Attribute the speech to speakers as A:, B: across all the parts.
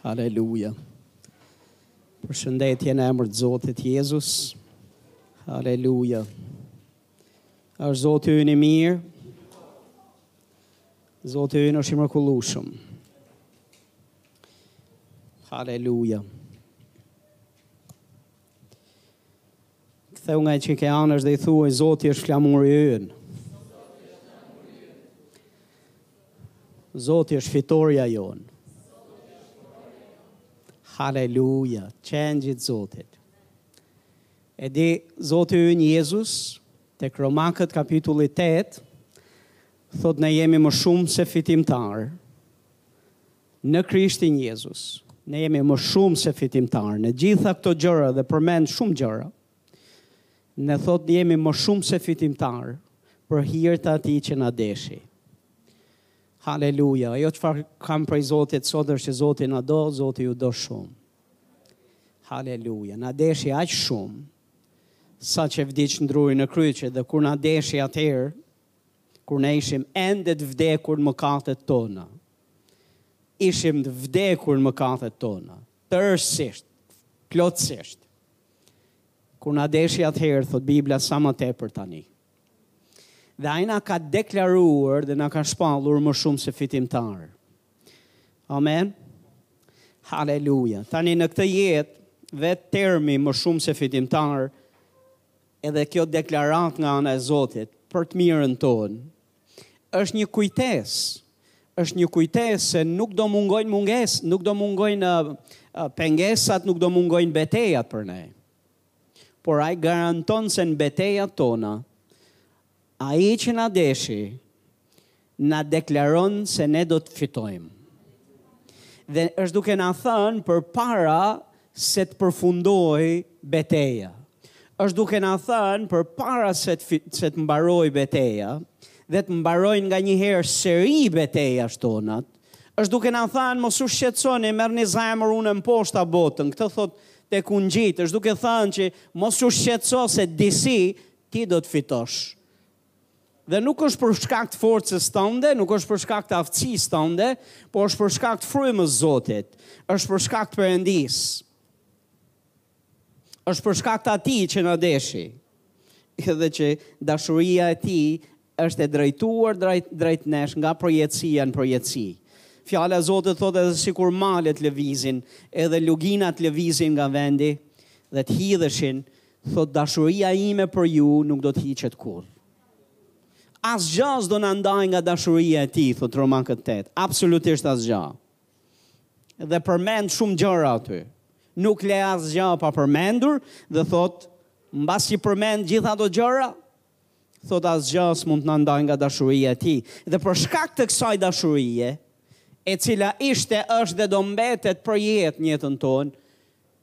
A: Haleluja. Përshëndetje në emër të Zotit Jezus. Haleluja. Është Zoti ynë i mirë. Zoti ynë është i mrekullueshëm. Haleluja. Ktheu nga ai që ke anësh dhe i thuaj, Zoti është flamuri ynë. Zoti është fitorja jonë. Haleluja, qengjit të Zotit. E di, Zoti ynë Jezus, tek Romakët kapitulli 8, thotë ne jemi më shumë se fitimtarë, Në Krishtin Jezus, ne jemi më shumë se fitimtarë. Në të gjitha këto gjëra dhe përmend shumë gjëra, ne thotë jemi më shumë se fitimtarë për hir të atij që na deshi. Haleluja, ajo çfarë kam prej Zotit sot është që Zoti na do, Zoti ju do shumë. Haleluja, na deshi aq shumë, saqë vdiq në dru në kryq, dhe kur na deshi atëherë, kur ne ishim ende të vdekur në mëkatet tona, Ishim të vdekur në mëkatet tona, tërësisht, plotësisht. Kur na deshi atëherë, thotë Bibla, sa më tepër tani. Dhe ai na ka deklaruar dhe na ka shpallur më shumë se fitimtarë. Amen. Haleluja. Tani në këtë jetë, vetë termi më shumë se fitimtarë, edhe kjo deklaratë nga ana e Zotit, për të mirën tonë, Është një kujtesë, është një kujtesë se nuk do mungojnë mungesë, nuk do mungojnë pengesat, nuk do mungojnë betejat për ne. Por ai garanton se në betejat tona, ai që na deshi, na deklaron se ne do të fitojmë. Dhe është duke na thënë përpara se të përfundojë beteja. Është duke na thënë përpara se të se të mbarojë beteja dhe të mbarojnë nganjëherë seri betejash tonat, është duke na thënë mos u shqetësoni, merrni zemër unë e mposhta botën. Këtë thotë tek ungjijtë, është duke thënë që mos u shqetëso se disi ti do të fitosh. Dhe nuk është për shkak të forcës tënde, nuk është për shkak të aftësisë tënde, por është për shkak të frymës së Zotit, është për shkak të Perëndisë, është për shkak të atij që na deshi, dhe që dashuria e tij është e drejtuar drejt, drejt nesh nga përjetësia në përjetësi. Fjala e Zotit thotë edhe sikur malet të lëviznin, edhe luginat të lëviznin nga vendi, dhe të hidheshin, Thotë dashuria ime për ju nuk do të hiqet kurrë. Asgjë s'do na ndajë nga dashuria e tij, thotë Romakët tetë. Absolutisht asgjë. Dhe përmend shumë gjëra aty. Nuk le asgjë pa përmendur dhe thotë mbas që përmend gjitha ato gjëra, thotë asgjë s'mund të na ndajë nga dashuria e tij. Dhe për shkak të kësaj dashurie, e cila ishte, është dhe do mbetet përjetë në jetën tonë,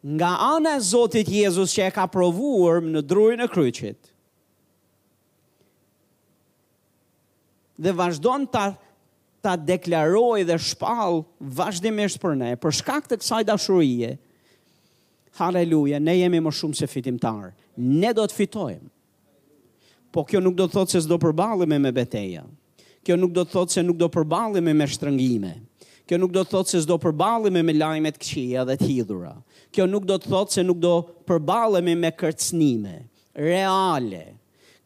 A: Nga ana e Zotit Jezus që e ka provuar në drurin e kryqit dhe vazhdon ta ta deklarojë dhe shpall vazhdimisht për ne, për shkak të kësaj dashurie. Haleluja, ne jemi më shumë se fitimtar. Ne do të fitojmë. Po kjo nuk do të thotë se s'do përballemi me beteja. Kjo nuk do të thotë se nuk do përballemi me shtrëngime. Kjo nuk do të thotë se s'do përballemi me lajme të këqija dhe të hidhura. Kjo nuk do të thotë se nuk do përballemi me kërcënime reale.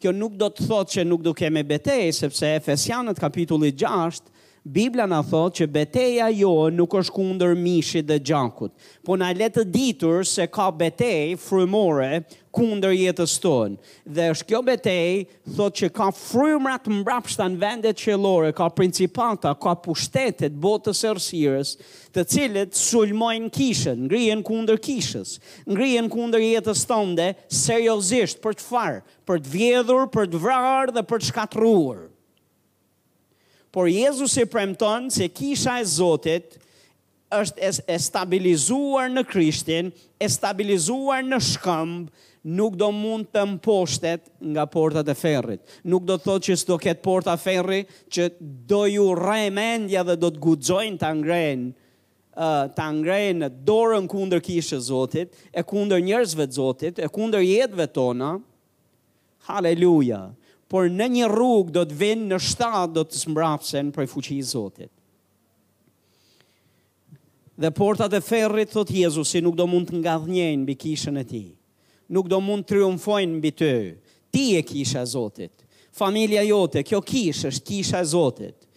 A: Kjo nuk do të thotë që nuk do kemi betejë, sepse Efesianët kapitulli gjashtë Bibla na thotë që beteja jonë nuk është kundër mishit dhe gjakut, po na le të ditur se ka betejë frymore kundër jetës tonë. Dhe është kjo betejë, thotë që ka frymëra të mbrapshta në vendet qiellore, ka principata, ka pushtete të botës së errësirës, të cilët sulmojnë kishën, ngrihen kundër kishës, ngrihen kundër jetës tënde seriozisht për çfarë? Për të vjedhur, për të vrarë dhe për të shkatërruar. Por Jezusi premton se Kisha e Zotit është e stabilizuar në Krishtin, e stabilizuar në shkëmb, nuk do mund të mposhtet nga portat e ferrit. Nuk do të thotë që s'do ketë porta ferri që do ju rrejë mendja dhe do të guxojnë ta ngrejnë ta ngrejnë dorën kundër Kishës Zotit, e kundër njerëzve të Zotit, e kundër jetëve tona, Haleluja! Por në një rrugë do të vinë, në shtatë do të zmbrapsen prej fuqisë Zotit. Dhe portat e ferrit, thotë Jezusi, nuk do mund të ngadhnjejnë mbi kishën e tij. Nuk do mund të triumfojnë mbi ty. Ti je kisha e Zotit. Familja jote, kjo kishë është kisha e Zotit.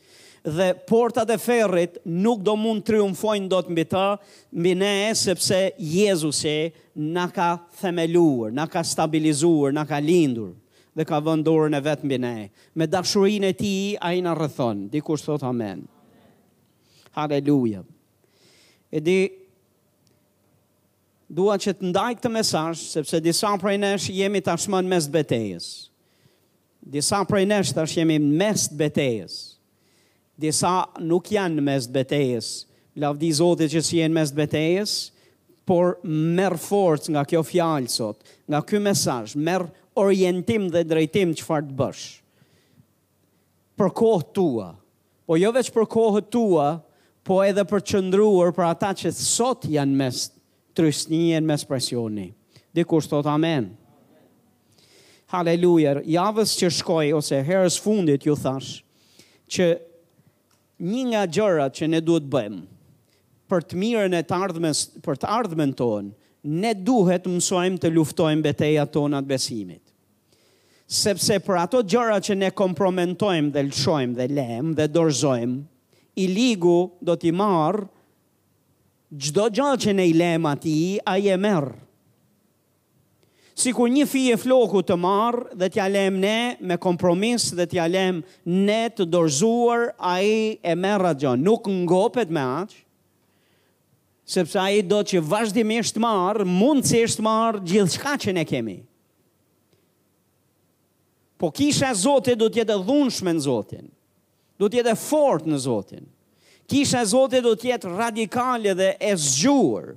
A: Dhe portat e ferrit nuk do mund triumfojnë dot mbi të, mbi ne, sepse Jezusi na ka themeluar, na ka stabilizuar, na ka lindur dhe ka vënë dorën e vet mbi ne. Me dashurinë e tij ai na rrethon. Dikush thotë amen. Haleluja. E di dua që të ndaj këtë mesazh sepse disa prej nesh jemi tashmë në mes betejës. Disa prej nesh tash jemi në mes të betejës. Disa nuk janë në mes të betejës. Lavdi Zotit që s'je në mes të betejës, por merr forcë nga kjo fjalë sot, nga ky mesazh, merr orientim dhe drejtim çfarë të bësh. Për kohët tua, po jo veç për kohët tua, po edhe për të qëndruar për ata që sot janë mes Trysnie, në mes presioni. Dikush thot amen. Haleluja, javës që shkoi ose herës fundit ju thash që një nga gjërat që ne duhet bëjmë për të mirën e të ardhmes, për të ardhmen tonë, ne duhet mësojmë të luftojmë betejat tona të besimit. Sepse për ato gjëra që ne komprometojmë dhe lëshojmë dhe lemë dhe dorëzojmë, i ligu do t'i marrë Çdo gja që ne i lemë atij, ai e merr. Sikur një fije floku të marrë dhe t'ia lemë ne me kompromis dhe t'ia lemë ne të dorëzuar, ai e merr atë gja, nuk ngopet me aq, sepse ai do që vazhdimisht të marrë, mundësisht të marrë gjithçka që ne kemi. Po kisha e Zotit do të jetë e dhunshme në Zotin. do të jetë e fortë në Zotin. Kisha e Zotit do të jetë radikale dhe e zgjuar.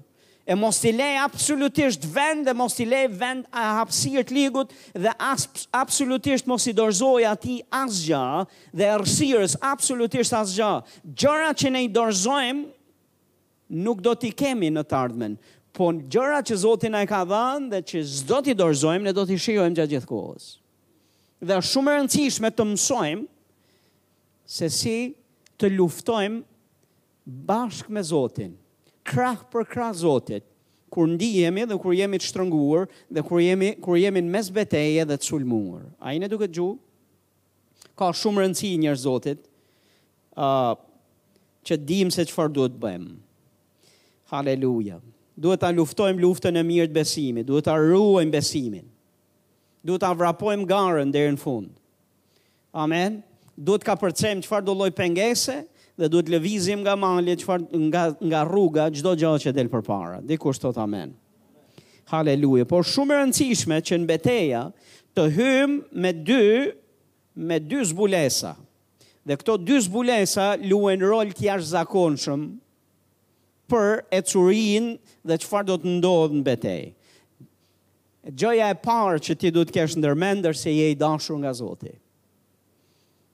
A: E mos t'i lejë absolutisht vend dhe mos t'i lejë vend e hapsirë të ligut dhe as, absolutisht mos t'i dorzojë atij asgja dhe errësirës absolutisht asgja. Gjëra që ne i dorzojmë nuk do t'i kemi në t'ardhmen, po gjëra që Zoti na e ka dhanë dhe që s'do t'i dorzojmë ne do t'i shijojmë gjatë gjithë kohës. Dhe është shumë e rëndësishme të mësojmë se si të luftojmë bashkë me Zotin, krah për krah Zotit, kur ndihemi dhe kur jemi të shtrënguar dhe kur jemi kur jemi në mes beteje dhe të sulmuar. A jeni duke dëgju? Ka shumë rëndësi njerëz të Zotit. ë uh, që dim se çfarë duhet të bëjmë. Haleluja. Duhet ta luftojmë luftën e mirë të besimit, duhet ta ruajmë besimin. Duhet ta vrapojmë garën deri në fund. Amen. Duhet të kapërcejmë çfarëdo lloj pengese dhe duhet lëvizim nga male çfarë nga nga rruga çdo gja që del përpara. Dikush thot amen. Haleluja. Por shumë e rëndësishme që në beteja të hyjmë me dy me dy zbulesa. Dhe këto dy zbulesa luajnë rol të jashtëzakonshëm për ecurinë dhe çfarë do të ndodhë në betejë. Gjëja e parë që ti duhet të kesh ndërmend është se je i dashur nga Zoti.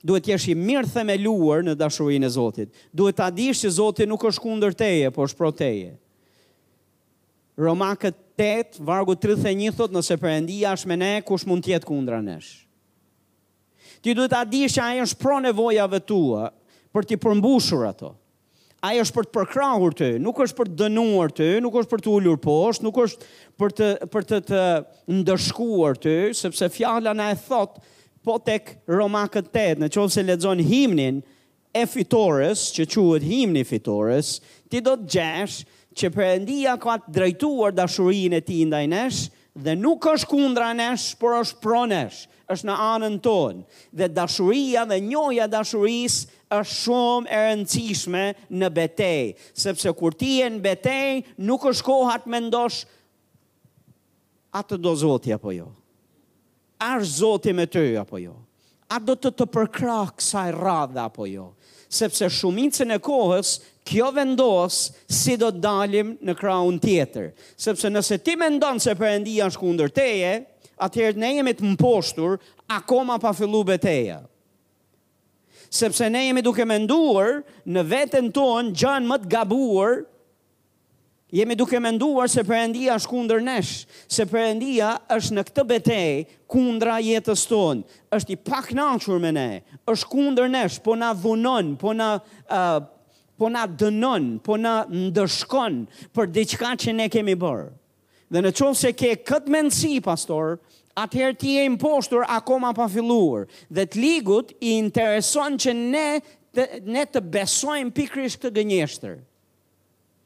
A: Duhet të jesh i mirë themeluar në dashurinë e Zotit. Duhet ta dish se Zoti nuk është kundër teje, por është pro teje. Romakët 8, vargu 31 thotë, nëse Perëndia është me ne, kush mund të jetë kundra nesh? Ti duhet ta dish që ai është pro nevojave tua për t'i përmbushur ato. Ai është për të përkrahur ty, nuk është për të dënuar ty, nuk është për të ulur poshtë, nuk është për të për të të ndëshkuar ty, sepse fjala na e thotë po tek Romakët 8, në qoftë se lexon himnin, e fitores që quhet himni i fitores, ti do të gjesh që Perëndia ka drejtuar dashurinë e tij ndaj nesh dhe nuk është kundra nesh, por është pro nesh, është në anën tonë. Dhe dashuria dhe njohja e dashurisë është shumë e rëndësishme në betejë, sepse kur ti je në betejë, nuk është koha të mendosh a të do Zoti apo jo. A është Zoti me ty apo jo? A do të të përkrahë kësaj radhe apo jo? Sepse shumicën e kohës kjo vendos si do të dalim në krahun tjetër. Sepse nëse ti mendon se Perëndia është kundër teje, atëherë ne jemi të mposhtur akoma pa fillu beteja. Sepse ne jemi duke menduar në veten tonë gjënë më të gabuar Jemi duke menduar se Perëndia është kundër nesh, se Perëndia është në këtë betejë kundra jetës tonë. Është i pakënaqur me ne, është kundër nesh, po na dhunon, po na uh, po na dënon, po na ndëshkon për diçka që ne kemi bërë. Dhe në qoftë se ke këtë mendësi, pastor, atëherë ti je i mposhtur akoma pa filluar. Dhe të ligut i intereson që ne të, ne të besojmë pikërisht këtë gënjeshtër.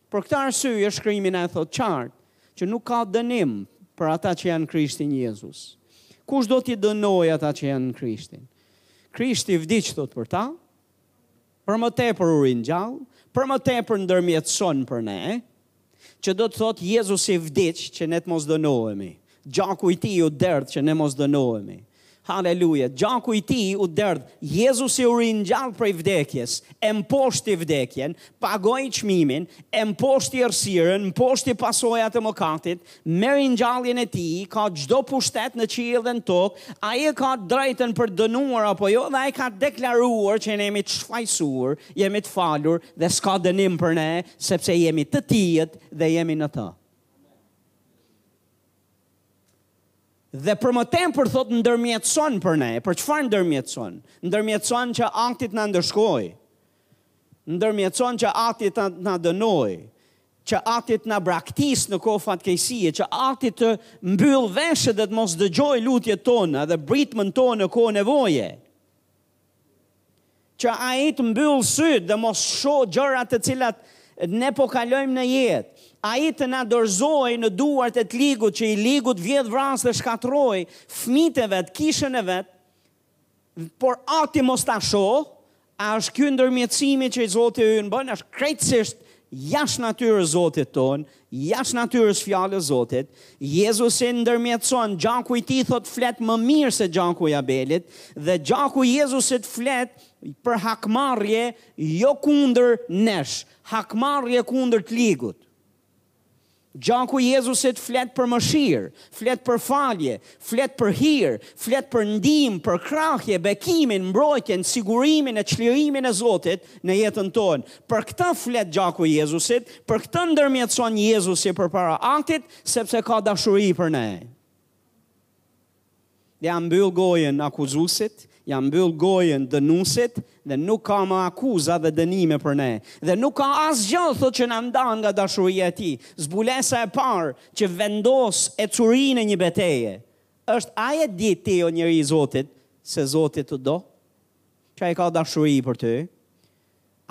A: Për këtë arsye shkrimi na e thotë qartë që nuk ka dënim për ata që janë në Krishtin Jezus. Kush do t'i dënojë ata që janë në Krishtin? Krishti vdiq thotë për ta, për më tepër u ringjall, për më tepër ndërmjetëson për ne, që do të thotë Jezusi vdiq që ne të mos dënohemi. Gjaku i Tij u derdh që ne mos dënohemi. Haleluja! Gjaku i Tij u derdh. Jezusi u ringjall prej vdekjes, e mposhti vdekjen, pagoi çmimin, e mposhti errësirën, mposhti pasojat e mëkatit, me ringjalljen e Tij, ka çdo pushtet në qiell dhe në tokë, Ai e ka të drejtën për të dënuar apo jo dhe Ai ka deklaruar që ne jemi të shfajësuar, jemi të falur dhe s'ka dënim për ne, sepse jemi të Tijtë dhe jemi në Të. Dhe për më tepër thotë ndërmjetëson për ne. Për çfarë ndërmjetëson? Ndërmjetëson që Ati të na ndëshkojë. Ndërmjetëson që Ati të na dënojë që Ati të na braktisë në kohë fatkeqësie, që Ati të mbyllë veshët dhe të mos dëgjojë lutjet tona dhe britmën tonë në kohë nevoje. Që ai të mbyllë sytë dhe mos shohë gjërat të cilat ne po kalojmë në jetë. Ai të na dorëzojë në duart e të ligut që i ligu të vjedhë vrasë dhe shkatërrojë fëmijët e vet, kishën e vet, por Ati mos ta shohë, a është ky ndërmjetësimi që Zoti ynë bën, është krejtësisht jashtë natyrës Zotit tonë, Jashtë natyrës fjalës Zotit, Jezusi ndërmjetëson, gjaku i tij thotë flet më mirë se gjaku i Abelit, dhe gjaku i Jezusit flet për hakmarrje jo kundër nesh, hakmarrje kundër të ligut. Gjaku i Jezusit flet për mëshirë, flet për falje, Flet për hir, flet për ndihmë, përkrahje, bekimin, mbrojtjen, sigurimin e çlirimin e Zotit në jetën tonë. Për këtë flet gjaku i Jezusit, për këtë ndërmjetëson Jezusi përpara Atit, sepse ka dashuri për ne. Ia mbyll gojën akuzuesit, Ia mbyll gojën dënuesit dhe nuk ka më akuza dhe dënime për ne. Dhe nuk ka asgjë, thotë, që na ndan nga dashuria e tij. Zbulesa e parë që vendos ecurinë e një beteje është, A e di ti, o njeri i Zotit, se Zoti të do? Që ai ka dashuri për ty?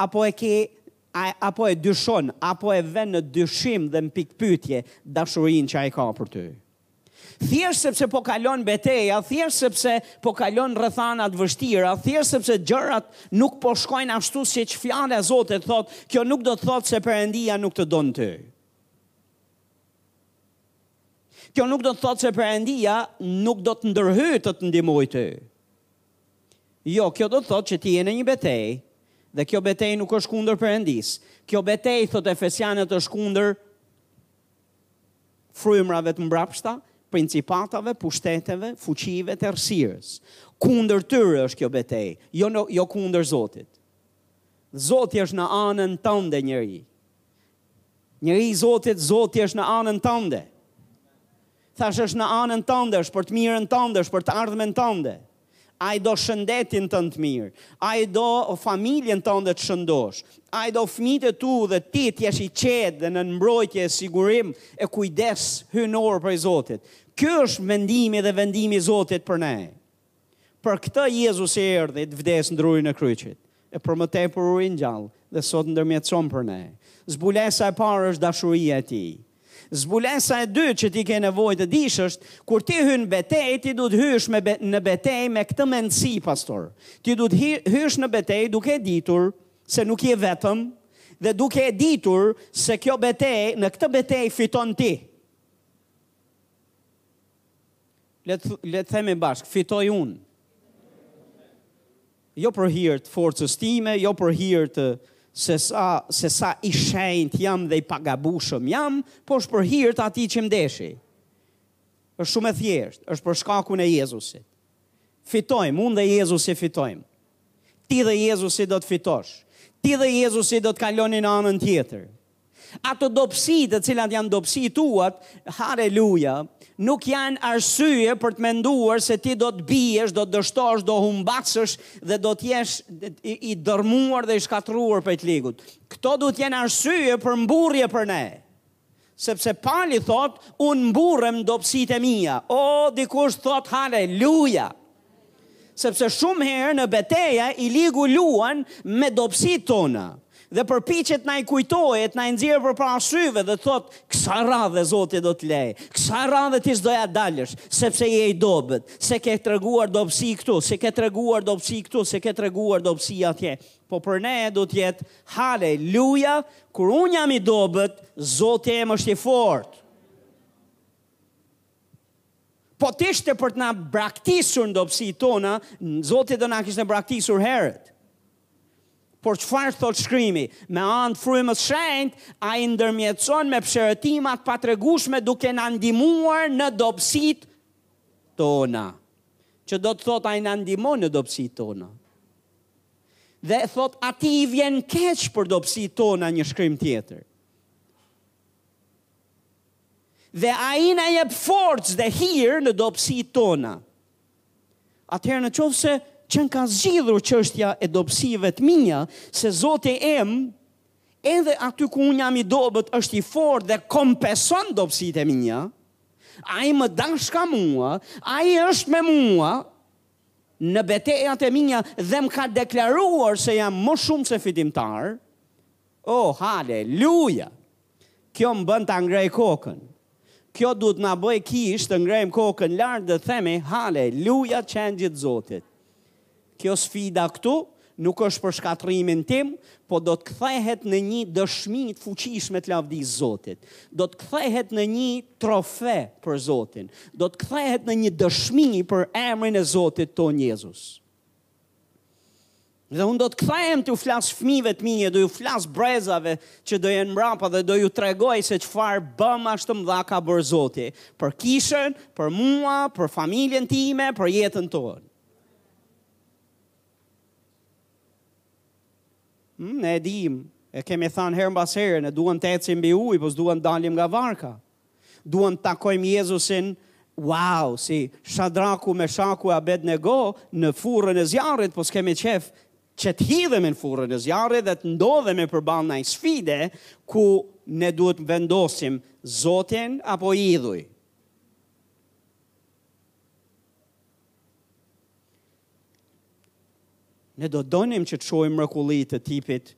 A: Apo e ke, a, apo e dyshon, apo e vën në dyshim dhe në pikëpyetje dashurinë që ai ka për ty? Thjesht sepse po kalon beteja, thjesht sepse po kalon rrethana të vështira, thjesht sepse gjërat nuk po shkojnë ashtu siç fjala e Zotit thotë, kjo nuk do të thotë se Perëndia nuk të don ty. Kjo nuk do të thotë se Perëndia nuk do të ndërhyjë të të ndihmojë ty. Jo, kjo do të thotë që ti je në një betejë dhe kjo betejë nuk është kundër Perëndisë. Kjo betejë thotë Efesianët është kundër frymërave të mbrapshta, principatave, pushteteve, fuqive të errësirës. Kundër tyre është kjo betejë, jo në, jo kundër Zotit. Zoti është në anën tënde njeri. Njeri i Zotit, Zoti është në anën tënde. Thashë është në anën tënde, është për të mirën tënde, është për të ardhmen tënde. Ai do shëndetin tënd të mirë. Ai do familjen tënde të shëndoshë. Ai do fëmijët e tu dhe ti të jesh i qetë dhe nën mbrojtje e sigurim e kujdes hyjnor prej Zotit. Ky është mendimi dhe vendimi i Zotit për ne. Për këtë Jezusi erdhi të vdesë në drurin e kryqit, e për më tepër u ringjall dhe sot ndërmjetëson për ne. Zbulesa e parë është dashuria e Tij. Zbulesa e dytë që ti ke nevojë të dish është, kur ti hyn në betejë, ti duhet hysh me be, në betejë me këtë mendësi, pastor. Ti duhet hy, hysh në betejë duke e ditur se nuk je vetëm dhe duke e ditur se kjo betejë, në këtë betejë fiton ti. Le të le të themi bashkë, fitoj unë. Jo për hir të forcës time, jo për hir të se sa se sa i shenjtë jam dhe i pagabushëm jam, po është për hir të atij që ndeshi. Është shumë e thjeshtë, është për shkakun e Jezusit. Fitojmë, unë dhe Jezusi fitojmë. Ti dhe Jezusi do të fitosh. Ti dhe Jezusi do të kaloni në anën tjetër. Ato dobësi të cilat janë dobësi tuat, haleluja, nuk janë arsye për të menduar se ti do të biesh, do të dështosh, do humbasësh dhe do të jesh i dërmuar dhe i shkatërruar prej të ligut. Këto duhet të jenë arsye për mburrje për ne. Sepse Pali thotë, unë mburrem dobësitë e mia. O, dikush thotë haleluja. Sepse shumë herë në beteja i ligu luan me dobësitë tona dhe përpiqet na i kujtojë e të na i nxjerrë përpara syve dhe të thotë kësaj radhe Zoti do të lërë, kësaj radhe ti s'do ia dalësh, sepse je i dobët, se ke treguar dobësi këtu, se ke treguar dobësi këtu, se ke treguar dobësi atje. Po për ne do të jetë haleluja, kur unë jam i dobët, Zoti im është i fortë. Po të ishte për të na braktisur në dobësitë tona, Zoti do na kishte braktisur herët. Por çfarë thotë shkrimi? Me anë të frymës shenjtë, ai ndërmjetëson me psherëtima të patregueshme duke na ndihmuar në dobësitë tona. Që do të thotë ai na ndihmon në dobësitë tona. Dhe thotë atij i vjen keq për dobësitë tona një shkrim tjetër. dhe Ai na jep forcë dhe hir në dobësitë tona. Atëherë në qoftë se qenka zgjidhur çështja e dobësive të mia, se Zoti im edhe aty ku unë jam i dobët është i fortë dhe kompenson dobësitë e mia, Ai më dashka mua, Ai është me mua në betejat e mia dhe më ka deklaruar se jam më shumë se fitimtar, Oh, haleluja! Kjo më bën ta ngrej kokën. Kjo duhet na bëjë kishë të ngrejmë kokën lart dhe të themi, haleluja qengjit Zotit. Kjo sfida këtu nuk është për shkatërrimin tim, po do të kthehet në një dëshmi të fuqishme të lavdisë Zotit. Do të kthehet në një trofe për Zotin. Do të kthehet në një dëshmi për emrin e Zotit tonë Jezus. Dhe unë do të kthehem t'ju flas fmijve të mi, do ju flas brezave që do jenë mbrapa dhe do ju tregoj se çfarë bëmash të mdha ka bërë zoti, për kishën, për mua, për familjen time, për jetën tonë. Mm, ne e dimë, e kemi thanë herë mbas here, ne duam të ecim mbi ujë, po s'duam të dalim nga varka. Duam të takojmë Jezusin, wow, si Shadraku, Meshaku e Abednego në furrën e zjarrit, po s'kemi qejf që të hidhemi në furrën e zjarrit dhe të ndodhemi përballë naj sfide ku ne duhet të vendosim Zotin apo idhuj. Ne do donim që të shohim mrekulli të tipit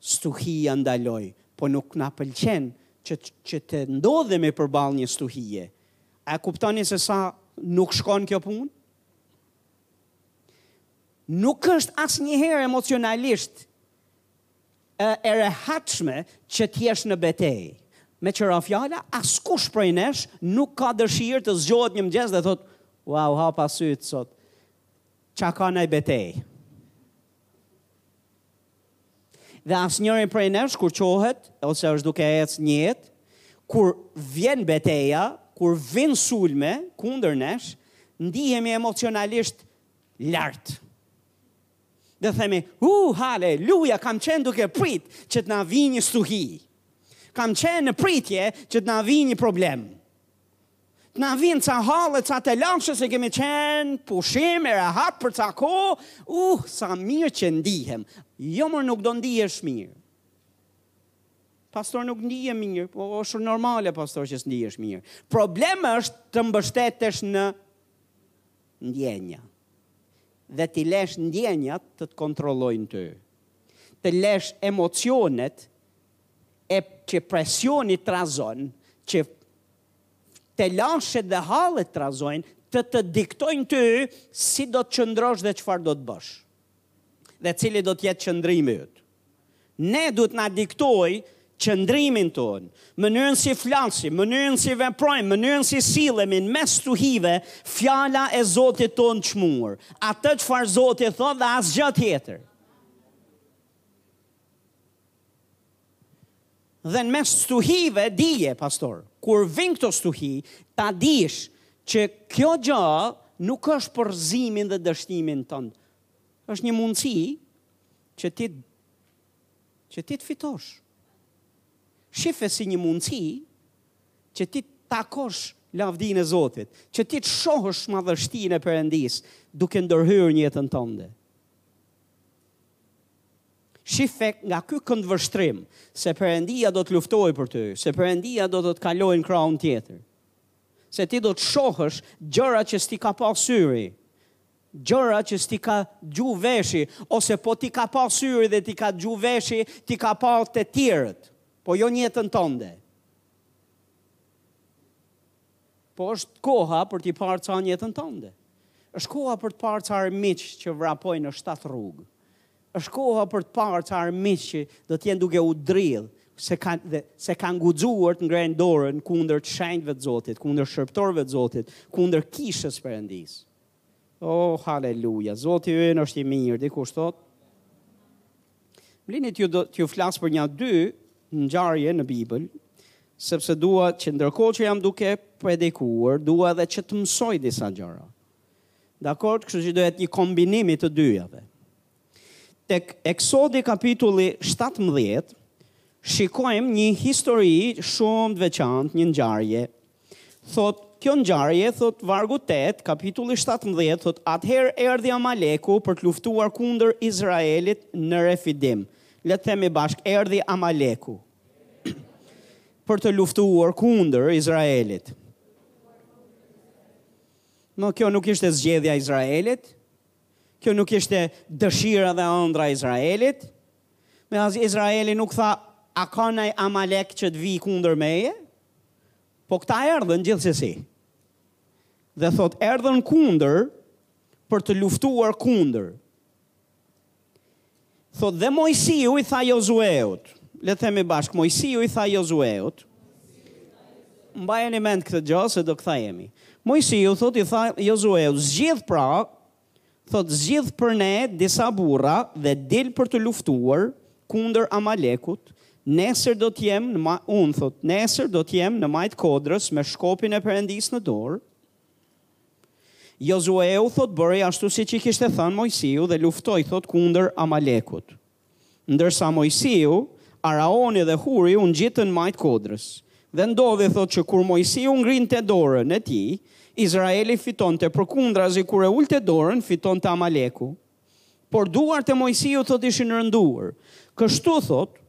A: Stuhia ndaloi, po nuk na pëlqen që që të ndodhemi përballë një stuhie. A e kuptoni se sa nuk shkon kjo punë? Nuk është asnjëherë emocionalisht e, e rehatshme që të jesh në betejë. Me tjera fjalë, askush prej nesh nuk ka dëshirë të zgjohet një mëngjes dhe thotë, wow, hapa sytë sot, a ka naj betejë. Dhe asnjëri prej nesh kur çohet ose është duke ecë në jetë, kur vjen beteja, kur vin sulme kundër nesh, ndihemi emocionalisht lart. Dhe themi, "Hu, haleluja, kam qenë duke prit që të na vijë një stuhi. Kam qenë në pritje që të na vijë një problem." Të na vijnë ca halle, ca telashe se kemi qenë pushim e rehat për ca kohë, uh, sa mirë që ndihem. Jo mor nuk do ndihesh mirë. Pastor nuk ndihem mirë, po është normale pastor që s'ndihesh mirë. Problemi është të mbështetesh në ndjenja. Dhe t'i lësh ndjenjat të të kontrollojnë ty. Të lësh emocionet e që presioni trazon, që telashet dhe hallet trazojnë, të të diktojnë ty si do të qëndrosh dhe çfarë do të bësh. Dhe cili do të jetë qëndrimi yt. Ne duhet të na diktojë qëndrimin tonë, mënyrën si flasim, mënyrën si veprojmë, mënyrën si sillemi në mes stuhive, fjala e Zotit tonë të çmuar. Atë çfarë Zoti thotë dhe asgjë tjetër. Dhe në mes stuhive dije, pastor, kur vin këto stuhi, ta dish që kjo gjë nuk është për rrëzimin dhe dështimin tënd. Është një mundësi që ti që ti të fitosh. Shihe si një mundësi që ti të takosh lavdinë e Zotit, që ti të shohësh madhështinë e Perëndisë duke ndërhyrë në jetën tënde. Shihe nga ky këndvështrim se Perëndia do të luftojë për ty, se Perëndia do të të kalojë në krahun tjetër. Se ti do të shohësh gjëra që s't'i ka pa syri, gjëra që s't'i ka gju veshi, ose po t'i ka pa syri dhe t'i ka gju veshi, t'i ka pa te tjerët, po jo në jetën tënde. Po është koha për t'i parë ca në jetën tënde. është koha për të parë ca armiq që vrapojnë në shtatë rrugë. Është koha për të parë ca armiq që do të jenë duke u dridh, se kanë dhe se kanë guxuar të ngrenë dorën kundër të shenjtëve të Zotit, kundër shërbëtorëve të Zotit, kundër kishës Perëndisë. Oh, haleluja, Zoti ynë është i mirë, dikush thotë. Më lini t'ju flas për nja dy ngjarje në Bibël, sepse dua që ndërkohë që jam duke predikuar, dua edhe që të mësoj disa gjëra. Dakord, kështu që do jetë një kombinim i të dyjave. Tek Eksodi kapitulli 17 shikojmë një histori shumë të veçantë, një ngjarje. Thotë, kjo ngjarje thotë vargu 8, kapitulli 17 thotë atëherë erdhi Amaleku për të luftuar kundër Izraelit në Refidim. Le të themi bashkë, erdhi Amaleku për të luftuar kundër Izraelit. Now kjo nuk ishte zgjedhja e Izraelit, kjo nuk ishte dëshira dhe ëndrra e Izraelit, me as Izraeli nuk tha, a ka naj Amalek që të vijë kundër meje, po këta erdhën gjithsesi. Dhe thotë, erdhën kundër për të luftuar kundër. Thotë, dhe Moisiu i tha Jozueut, le të themi bashkë, Moisiu i tha Jozueut, mbajeni mend këtë gjë se do kthehemi. Moisiu thotë i tha Jozueut, zgjidh pra, thotë zgjidh për ne disa burra dhe dil për të luftuar kundër Amalekut, nesër do të jem në unë thotë, nesër do të jem në majë të kodrës me shkopin e Perëndisë në dorë. Jozueu, thotë, bëri ashtu siç i kishte thënë Moisiu dhe luftoi, thotë, kundër Amalekut. Ndërsa Moisiu, Araoni dhe Huri u ngjitën majë të kodrës. Dhe ndodhi, thotë, që kur Moisiu ngrinte dorën e tij, Izraeli fitonte, përkundrazi kur e ulte dorën, fitonte Amaleku. Por duart e Moisiut thotë ishin rënduar. Kështu thotë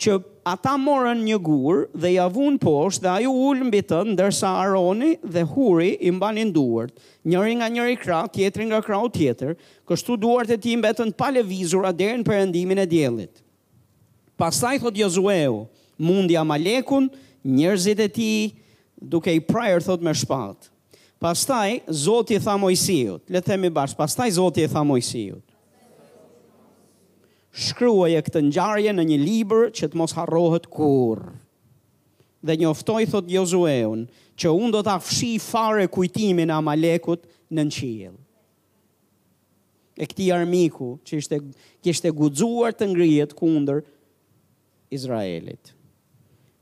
A: që ata morën një gur dhe ia vunë poshtë dhe ai u ul mbi të ndërsa Aroni dhe Huri i mbanin duart, njëri nga njëri krah, tjetri nga krahu tjetër, kështu duart e tij mbetën të palëvizura deri në perëndimin e diellit. Pastaj thotë Jozueu, mundi Amalekun, njerëzit e tij, duke i prerë thotë me shpatë. Pastaj Zoti i tha Moisiut, le të themi bashkë, pastaj Zoti i tha Moisiut. Shkruaje këtë ngjarje në një libër që të mos harrohet kurrë. Dhe njoftoje thotë Jozueun, që unë do ta fshij fare kujtimin e Amalekut nën qiell. e këtij armiku që ishte kishte guxuar të ngrihet kundër Izraelit.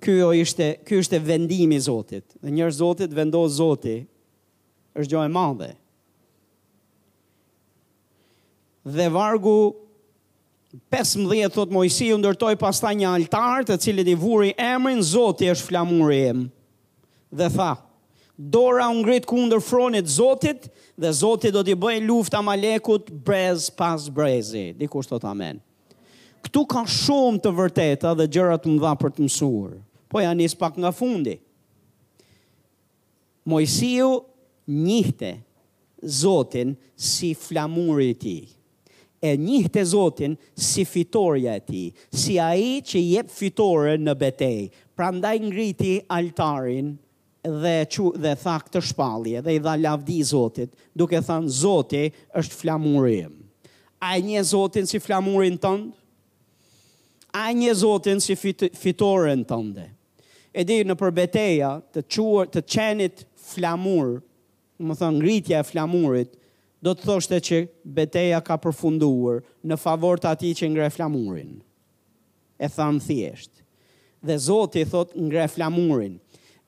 A: Ky ishte, ky ishte vendimi i Zotit. Dhe një herë Zoti vendos Zoti. Është gjë e madhe. Dhe vargu Pesëmbëdhjetë thotë Moisiu ndërtoi pastaj një altar të cilit i vuri emrin Zoti është flamuri im. Dhe tha, Dora u ngrit kundër fronit të Zotit dhe Zoti do t'i bëjë luftë Amalekut brez pas brezi. Dikush thotë amen. Këtu ka shumë të vërteta dhe gjëra të mëdha për të mësuar. Po ia nis pak nga fundi. Moisiu njihte Zotin si flamuri i tij. E njihte Zotin si fitorja e tij, si ai që i jep fitoren në betejë. Prandaj ngriti altarin dhe e çu dhe tha këtë shpallje dhe i dha lavdi Zotit, duke thanë, Zoti është flamuri im. A e njeh Zotin si flamurin tënd? A e njeh Zotin si fitoren tënde? E di, nëpër beteja, të, të qenit flamur, domethënë ngritja e flamurit, do të thoshte që beteja ka përfunduar në favor të atij që ngre flamurin. E thënë thjesht. Dhe Zoti thotë ngre flamurin.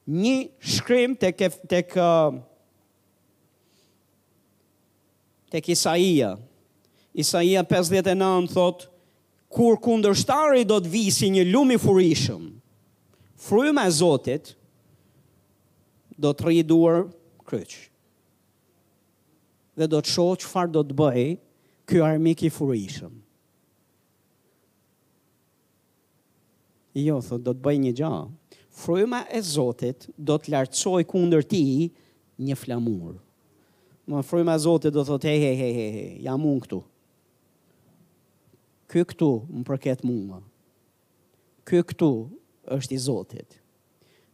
A: Një shkrim tek tek Tek Isaia. Isaia pesëdhjetë e nëntë thotë, Kur kundërshtari do të vijë si një lum i furishëm, fryma e Zotit do të rri duar kryq. Dhe do të shohë çfarë do të bëjë ky armik i furishëm. Jo, thotë, do të bëjë një gjë. Fryma e Zotit do të lartësojë kundër tij një flamur. Më fryma e Zotit do thotë, hej, hej, hej, hej, hej, jam unë këtu. Ky këtu më përket mua. Ky këtu është i Zotit.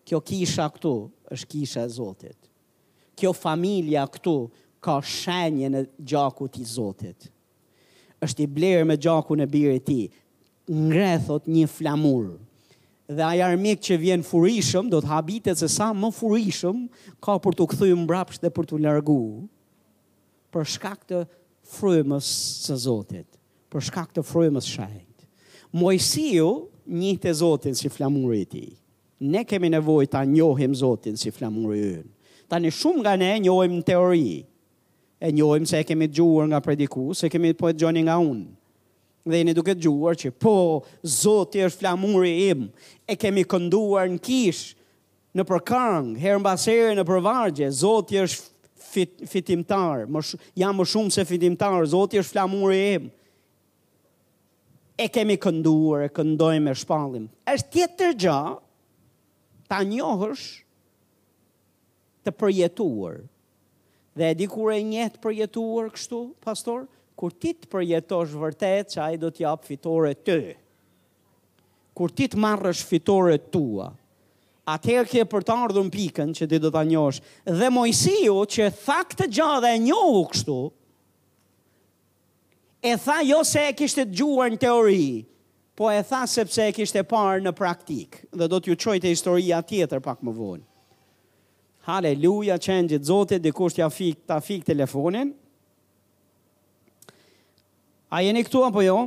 A: Kjo kisha këtu është kisha e Zotit. Kjo familja këtu ka shenjën e gjakut të Zotit. Është i blerë me gjakun e birit të tij. Ngre, thotë, një flamur. Dhe ai armik që vjen furishëm, do të habitet se sa më furishëm ka për t'u kthy mbrapsht dhe për t'u largu. Për shkak të frymës së Zotit, për shkak të frymës shenjtë. Moisiu njihte Zotin si flamuri i tij. Ne kemi nevojë ta njohim Zotin si flamuri ynë. Tani shumë nga ne njohim në teori, E njohim se e kemi dëgjuar nga prediku, se kemi po e dëgjoni nga unë. Dhe jeni duke dëgjuar që po Zoti është flamuri im, e kemi kënduar në kishë, nëpër këngë, herë mbas herë nëpër vargje, Zoti është fit, fitimtar, më sh, jam më shumë se fitimtar, Zoti është flamuri im. E kemi kënduar, e këndojmë, e shpallim. Është tjetër gjë ta njohësh Të përjetuar. Dhe e di kur e njeh të përjetuar kështu, pastor? Kur ti të përjetosh vërtet që ai do të japë fitore ty. Kur ti të marrësh fitoret tua. Atëherë ke për të ardhur në pikën që ti do ta njohësh. Dhe Moisiu që tha këtë gjë dhe e njohu kështu, E tha jo se e kishte dëgjuar në teori, po e tha sepse e kishte parë në praktikë dhe do t'ju çojë te historia tjetër pak më vonë. Haleluja, qengjit Zotit, dikush t'ja fik, ta fik telefonin. A jeni këtu apo jo?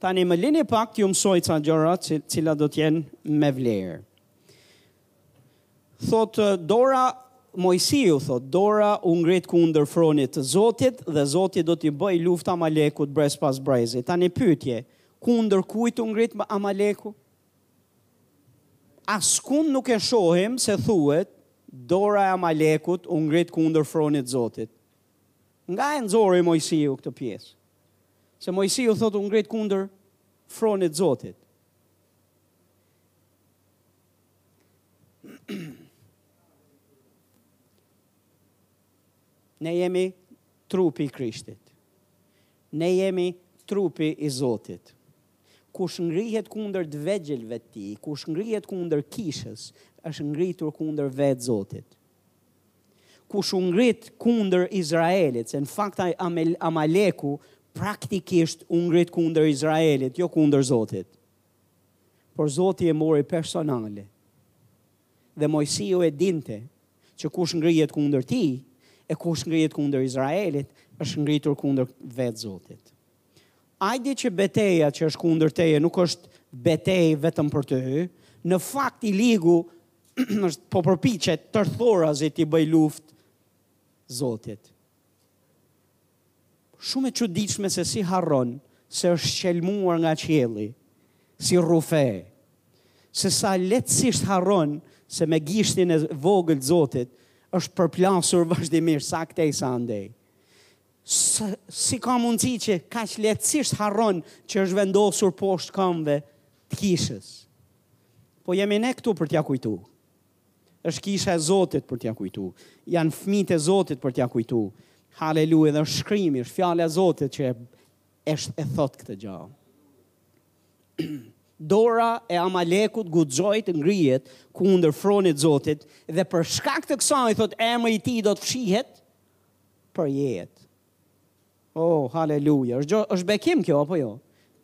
A: Tani më lini pak t'ju mësoj ca gjëra, cilat do të jenë me vlerë. Thotë dora Moisiu thotë dora u ngrit kundër fronit të Zotit dhe Zoti do t'i bëjë luftë Amalekut brez pas brezi. Tani pyetje, kundër kujt u ngrit Amaleku? Askund nuk e shohim se thuhet dora e Amalekut u ngrit kundër fronit të Zotit. Nga e nxori Moisiu këtë pjesë? Se Moisiu thotë u ngrit kundër fronit të Zotit. Ne jemi trupi i Krishtit. Ne jemi trupi i Zotit. Kush ngrihet kundër të vegjëlve të tij, kush ngrihet kundër kishës, është ngritur kundër vetë Zotit. Kush u ngrit kundër Izraelit, se në fakt Amaleku praktikisht u ngrit kundër Izraelit, jo kundër Zotit. Por Zoti e mori personale. Dhe Moisiu e dinte që kush ngrihet kundër tij e kush ngrihet kundër Izraelit, është ngritur kundër vetë Zotit. A e di që beteja që është kundër teje nuk është betejë vetëm për ty, në fakt i ligu është po përpichet tërthorazi t'i bëjë luftë Zotit. Shumë e çuditshme se si harron se është qëlluar nga qielli, si rrufe. Se sa lehtësisht harron se me gishtin e vogël të Zotit është përplasur vazhdimisht sa këtej sa andej. Së, si ka mundësi që kaq lehtësisht harron që është vendosur poshtë kamve të kishës. Po jemi ne këtu për t'ja kujtu. Është kisha e Zotit për t'ia kujtu. Janë fëmijët e Zotit për t'ia kujtu. Haleluja, dhe është shkrimi, është fjala e Zotit që e thot këtë gja. Dora e Amalekut guxoi të ngrihet kundër fronit Zotit dhe për shkak të kësaj thot emri i tij do të fshihet për jetë. Oh, haleluja! Është gjë, është bekim kjo apo jo?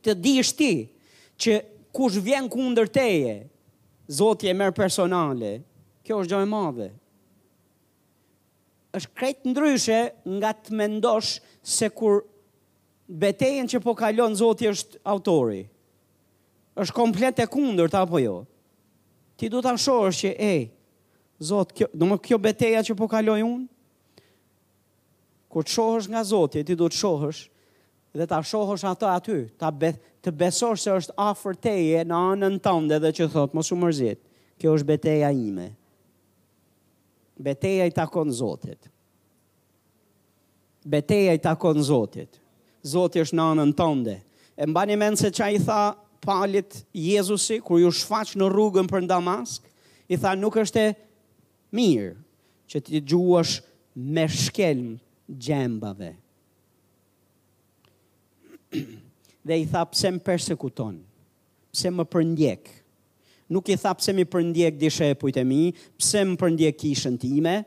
A: Të dish ti që kush vjen kundër teje, Zoti e merr personale. Kjo është gjë e madhe. Është krejt ndryshe nga të mendosh se kur betejën që po kalon Zoti është autori. Është komplet e kundërta apo jo? Ti du ta shohësh që ej, Zot, kjo, do më kjo beteja që po kaloj unë, Kur të shohësh nga Zoti, ti du të shohësh dhe ta shohësh atë aty, ta be, të besosh se është afër teje në anën tande dhe që thot mos u mërzit. Kjo është beteja ime. Beteja i takon Zotit. Beteja i takon Zotit. Zoti është në anën tande. E mbani mend se ça i tha Palit Jezusi kur iu shfaq në rrugën për Damask, i tha nuk është e Mirë që t'i gjuash me shkelm gjembave. Dhe i tha pse më persekuton, pse më përndjek. Nuk i tha pse m'i përndjek dishepujt e mi, pse më përndjek kishën time,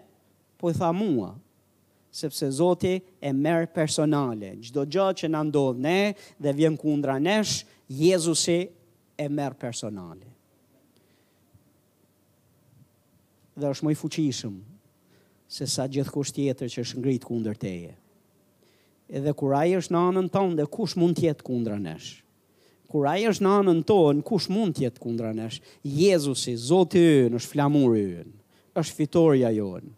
A: po i tha mua, sepse Zoti e merr personale çdo gja që na ndodh ne dhe vjen kundra nesh, Jezusi e merr personale. Dhe është më i fuqishëm se sa gjithkush tjetër që është ngrit kundër teje. Edhe kur ai është në anën tande, kush mund të jetë kundra nesh? Kur ai është në anën tonë, kush mund të jetë kundra nesh? Jezusi, Zoti ynë, është flamuri ynë, është fitorja jonë.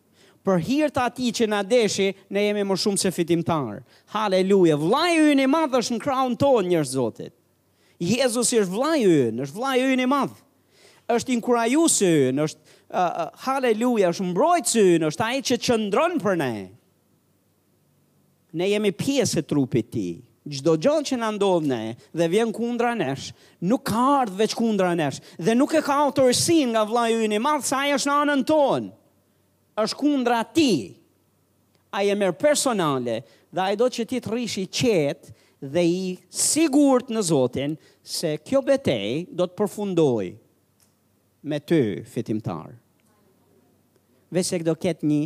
A: Për hir të atij që na deshi, ne jemi më shumë se fitimtar. Haleluja! Vllai ynë i madh është në krahun tonë, njerëz të Zotit. Jezusi është vllai ynë, është vllai ynë i madh. Është inkurajuesi ynë, është uh, uh, haleluja, është mbrojtësi ynë, është ai që qëndron për ne. Ne jemi pjesë e trupit të tij. Çdo gja që na ndodh ne dhe vjen kundra nesh, nuk ka ardh veç kundra nesh dhe nuk e ka autorësinë nga vllai ynë i madh, se ai është në anën tonë. Është kundra tij. Ai e merr personale dhe ai do që ti të rrish i qetë dhe i sigurt në Zotin se kjo betejë do të përfundojë me ty fitimtar. Veç se do ketë një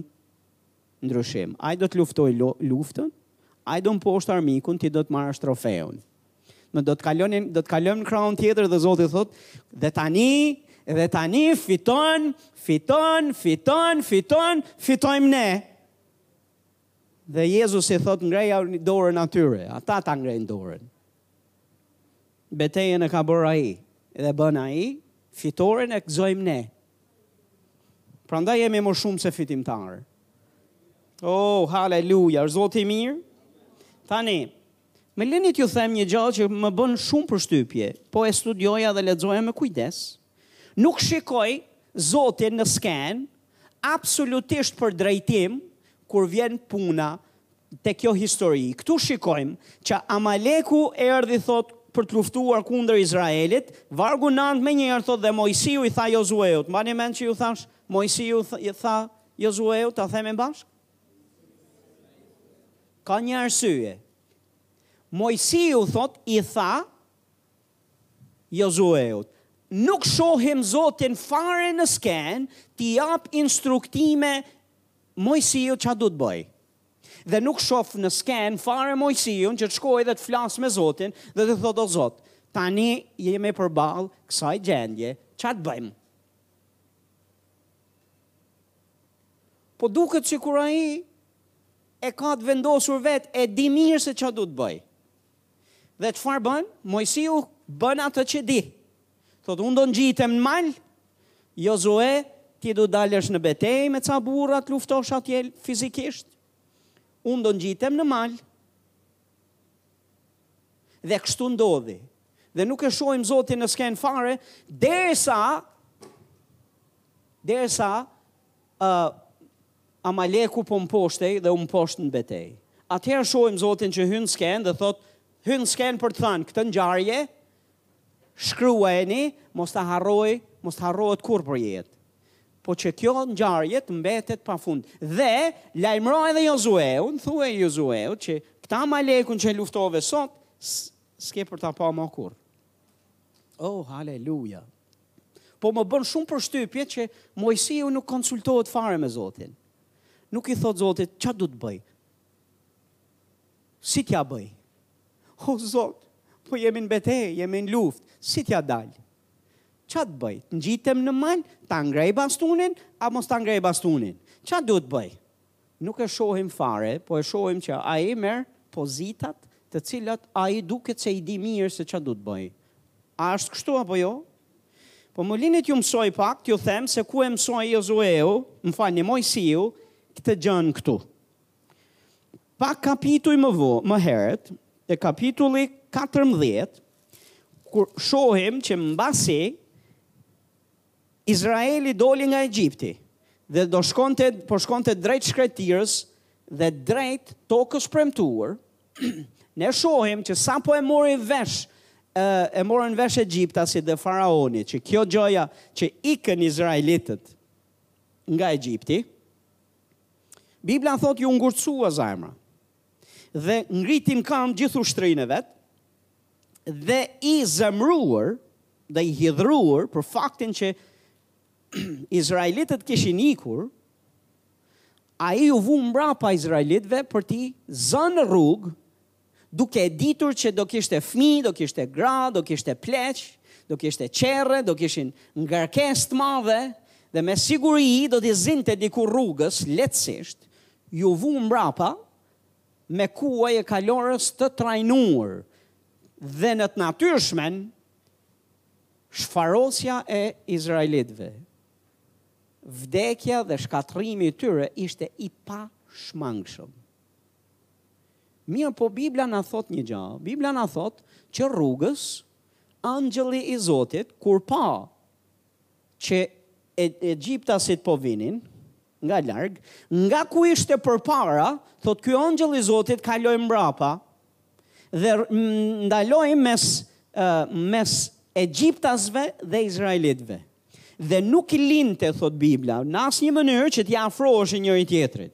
A: ndryshim. Ai do të luftojë luftën, ai do mposht armikun, ti do të marrësh trofeun. Në do të kalonin, do të kalojmë në krahun tjetër dhe Zoti thotë, dhe tani, dhe tani fiton, fiton, fiton, fiton, fitojmë ne. Dhe Jezusi thotë ngreja dorën atyre, ata ta ngrejnë dorën. Betejën e ka bërë ai, dhe e bën ai, fitoren e gëzojmë ne. Prandaj jemi më shumë se fitimtarë. Oh, haleluja, është Zoti i mirë. Tani, Më lini t'ju them një gjë që më bën shumë përshtypje, po e studioja dhe lexoja me kujdes, nuk shikoj zotin në skenë absolutisht për drejtim kur vjen puna te kjo histori. Këtu shikojmë që Amaleku erdhi thotë për të luftuar kundër Izraelit, vargu nëntë menjëherë thotë dhe Moisiu i tha Jozueut. Mbani mend që ju thashë Moisiu i tha Jozueut, ta themi bashkë? Ka një arsye. Moisiu thotë i tha Jozueut, Nuk shohim Zotin fare në skenë, t'i jap instruktime Moisiut ç'a duhet bëjë. Dhe nuk shoh në skenë fare Moisiun që të shkojë dhe të flasë me Zotin dhe t'i thotë o Zot, tani jemi përballë kësaj gjendje, ç'a të bëjmë? Po duket sikur ai E ka të vendosur vetë, e di mirë se ça duhet të bëjë. Dhe çfarë bën? Moisiu bën atë që di. Thotë, unë do ngjitem në mal, Jozue, ti do dalësh në betejë me ca burra të luftosh atje fizikisht, unë do ngjitem në mal. Dhe kështu ndodhi. Dhe nuk e shohim Zotin në skenë fare, derisa derisa A Amaleku po mposhtej dhe u mposht në betejë. Atëherë shohim Zotin që hyn në skenë dhe thotë, Hyn në skenë për të thënë, këtë ngjarje shkruajeni, mos ta harroj, mos të harrohet kurrë për jetë. Po që kjo ngjarje të mbetet pa fund. Dhe lajmëroje edhe Jozueun, thuaji Jozueut që këtë Amalekun që luftove sot, s'ke për ta pa më kurrë. Oh, haleluja! Po më bën shumë përshtypje që Moisiu nuk konsultohet fare me Zotin. Nuk i thotë Zotit, ça duhet bëj? Si t'ia bëj? O Zot, po jemi në betejë, jemi në luftë, si t'ia dal? Ça të bëj? Të ngjitem në mal, ta ngrej bastunin, a mos ta ngrej bastunin? Ça duhet të bëj? Nuk e shohim fare, po e shohim që ai merr pozitat të cilat ai duket se i di mirë se ça du të bëjë. A është kështu apo jo? Po më lini t'ju mësoj pak, t'ju them se ku e mësoi Jozueu, më falni, Moisiu, këtë gjënë këtu. Pak kapituj më vo, më herët, te kapitulli 14, kur shohim që mbasi Izraeli doli nga Egjipti dhe do shkonte, po shkonte drejt shkretirës dhe drejt tokës premtuar, ne shohim që sapo e mori vesh e morën vesh egjiptasit dhe faraoni që kjo gjëja që ikën izraelitët nga Egjipti, Bibla thotë iu ngurtësua zemra dhe ngriti n'kamb gjithë ushtrinë e vet, dhe i zemëruar dhe i hidhëruar për faktin që izraelitët kishin ikur, ai iu vu mbrapa izraelitëve për t'i zënë rrugë, duke e ditur që do kishte fmij, do kishte gra, do kishte pleq, do kishte qerre, do kishin ngarkesë të madhe, dhe me siguri do t'i zinte diku rrugës, lehtësisht, iu vu mbrapa, me kuaj e kalorës të trajnuar dhe në të natyrshmen shfarosja e izraelitëve, vdekja dhe shkatërrimi i tyre ishte i pashmangshëm. Mirëpo Bibla na thotë një gjë. Bibla na thotë që rrugës angjëlli i Zotit kur pa që e, egjiptasit po vinin, Nga larg, nga ku ishte përpara, thotë ky angjëll i Zotit kaloi mbrapa dhe ndaloi mes mes egjiptasve dhe izraelitëve. Dhe nuk i linte, thotë Bibla, në asnjë mënyrë që t'i afroheshin njëri-tjetrit.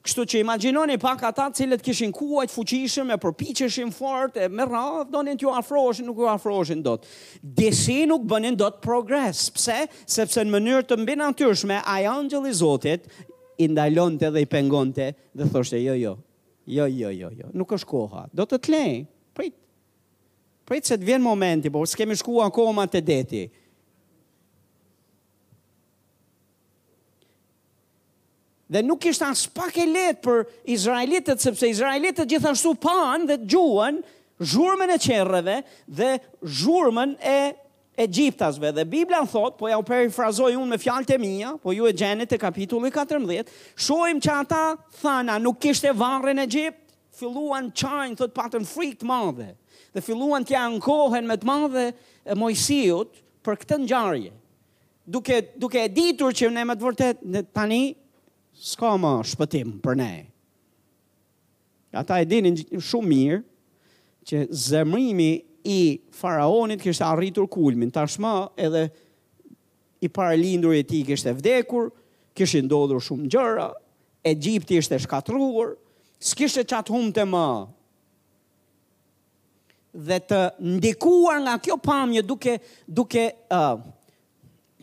A: Kështu që imagjinoni pak ata të cilët kishin kuaj të fuqishëm e përpiqeshin fort e me radhë donin t'iu afroheshin, nuk iu afroheshin dot. Disi nuk bënin dot progres. Pse? Sepse në mënyrë të mbinatyrshme ai angjëll i Zotit i ndalonte dhe i pengonte dhe thoshte jo jo. Jo jo jo jo, nuk është koha. Do të të lej. Prit. Prit se të vjen momenti, por s'kemi shkuar akoma te deti. Dhe nuk ishte aspak e lehtë për izraelitët, sepse izraelitët gjithashtu panë dhe dëgjuan zhurmën e qerreve dhe zhurmën e egjiptasve. Dhe Bibla thotë, po jau perifrazoj unë me fjalët e mia, po ju e gjeni te kapitulli 14, shohim që ata thanë, a nuk kishte varre në Egjipt? Filluan qajnë, thotë patën frikë të madhe dhe filluan të ankohen me të madhe Moisiut për këtë ngjarje. Duke, duke e ditur që ne më të vërtet, në tani, s'ka më shpëtim për ne. Ata e dinin shumë mirë që zemrimi i faraonit kishte arritur kulmin. Tashma edhe i paralinduri i tij kishte vdekur, kishin ndodhur shumë gjëra, Egjipti ishte shkatërruar, s'kishte ça të humte më dhe të ndikuar nga kjo pamje duke duke uh,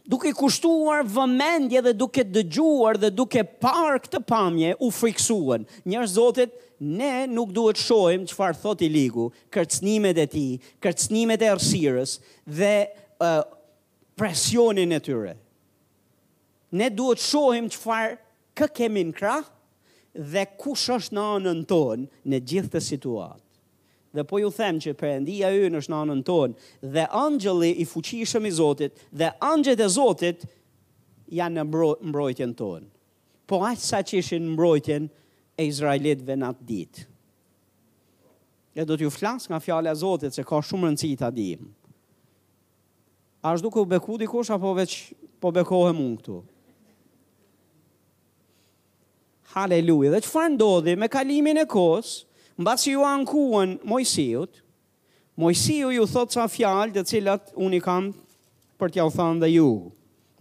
A: duke kushtuar vëmendje dhe duke dëgjuar dhe duke parë këtë pamje u friksuan. Njerëz Zotit, ne nuk duhet shohim çfarë thotë i ligu, kërcnimet e tij, kërcnimet e errësirës dhe uh, presionin e tyre. Ne duhet shohim çfarë Kë kemi në krah dhe kush është në anën tonë në gjithë këtë situatë. Dhe po ju them që Perëndia ynë është në anën tonë dhe Angjëlli i fuqishëm i Zotit dhe Angjëjt e Zotit janë në mbrojtjen tonë. Po aq sa që ishin në mbrojtjen e Izraelitëve në atë ditë. Dhe do t'ju flas nga fjala e Zotit se ka shumë rëndësi ta dimë. A është duke u beku dikush apo veç po bekohem unë këtu? Haleluja. Dhe çfarë ndodhi me kalimin e kohës, mbasi iu ankuan Mojsiut, Mojsiu u thotë ca fjalë të cilat unë i kam për t'jua thënë dhe ju.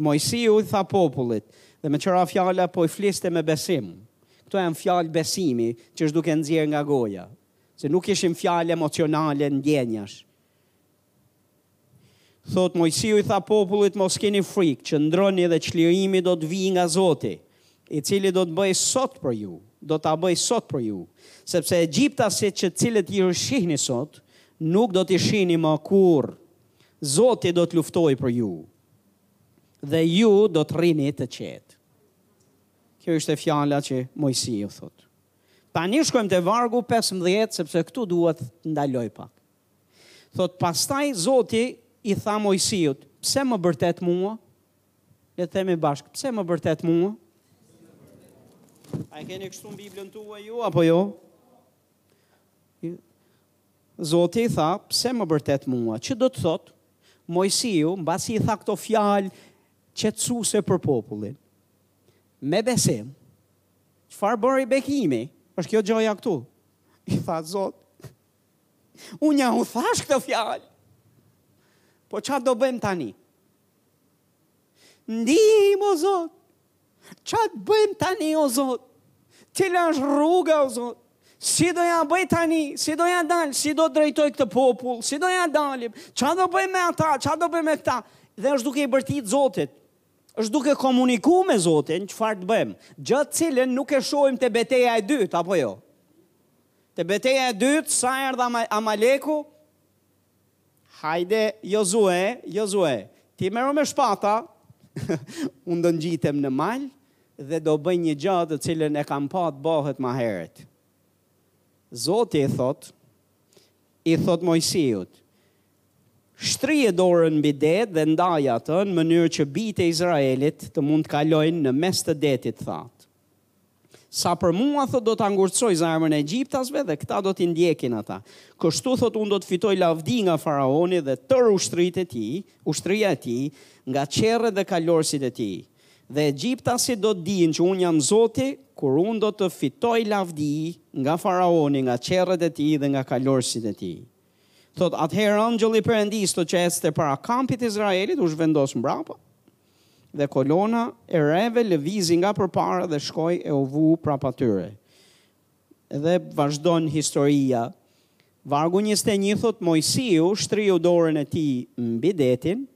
A: Mojsiu i tha popullit, dhe me qëra fjala po i fliste me besim. Këto janë fjalë besimi që është duke nxjerrë nga goja, se nuk ishin fjalë emocionale ndjenjash. Thotë, Mojsiu i tha popullit, Mos keni frikë, qëndroni dhe çlirimi do të vijë nga Zoti, i cili do të bëjë sot për ju, do ta bëjë sot për ju, sepse egjiptasit që të cilët i shihni sot, nuk do t'i shihni më kurrë. Zoti do të luftojë për ju dhe ju do të rrini të qetë. Kjo ishte fjala që Mojsiu thotë. Tani shkojmë te vargu 15 sepse këtu duhet të ndaloj pak. Thotë, Pastaj Zoti i tha Moisiut, Pse më bërtet mua? Le të themi bashkë, Pse më bërtet mua? A e keni kështu në Biblën tuaj ju, apo jo? Zoti i tha, Pse më bërtet mua? Që do të thotë, Moisiu, mbasi i tha këto fjalë qetsuse për popullin, me besim, çfarë bëri, bekimi, është kjo gjëja këtu, i tha Zot, Unë ja u thash këto fjalë. Po ça do bëjmë tani? Ndihmë o Zot. Ça të bëjmë tani o Zot? Cila është rruga o Zot? Si do ja bëj tani? Si do ja dal? Si do drejtoj këtë popull? Si do ja dalim? Ça do bëjmë me ata? Ça do bëjmë me këta? Dhe është duke i bërtit Zotit. Është duke komuniku me Zotin, çfarë të bëjmë, gjë të cilën nuk e shohim te beteja e dytë, apo jo? Te beteja e dytë, sa erdhi Amaleku, hajde Jozue, Jozue, ti merru me shpata, unë do ngjitem në mal dhe do bëj një gjë të cilën e kam pa të bëhet ma herët. Zoti i thotë, i thotë Moisiut, Shtrije dorën mbi det dhe ndaje atë, në mënyrë që bijtë e Izraelit të mund të kalojnë në mes të detit, thotë. Sa për mua, thotë, do ta ngurtësoj zemrën e egjiptasve dhe këta do t'i ndjekin ata. Kështu, thotë, unë do të fitoj lavdi nga faraoni dhe tërë ushtritë e tij, ushtria e tij, nga qerret dhe kalorësit e tij. Dhe egjiptasit do të dinë që unë jam Zoti, kur unë do të fitoj lavdi nga faraoni, nga qerret e tij dhe nga kalorësit e tij. Thotë, Atëherë ëngjëlli i Perëndisë që ecte para kampit të Izraelit u zhvendos mbrapa, dhe kolona e reve lëvizi nga përpara dhe shkoi e u vu prapa tyre. Dhe vazhdon historia. Vargu 21 thotë, Moisiu shtriu dorën e tij mbi detin,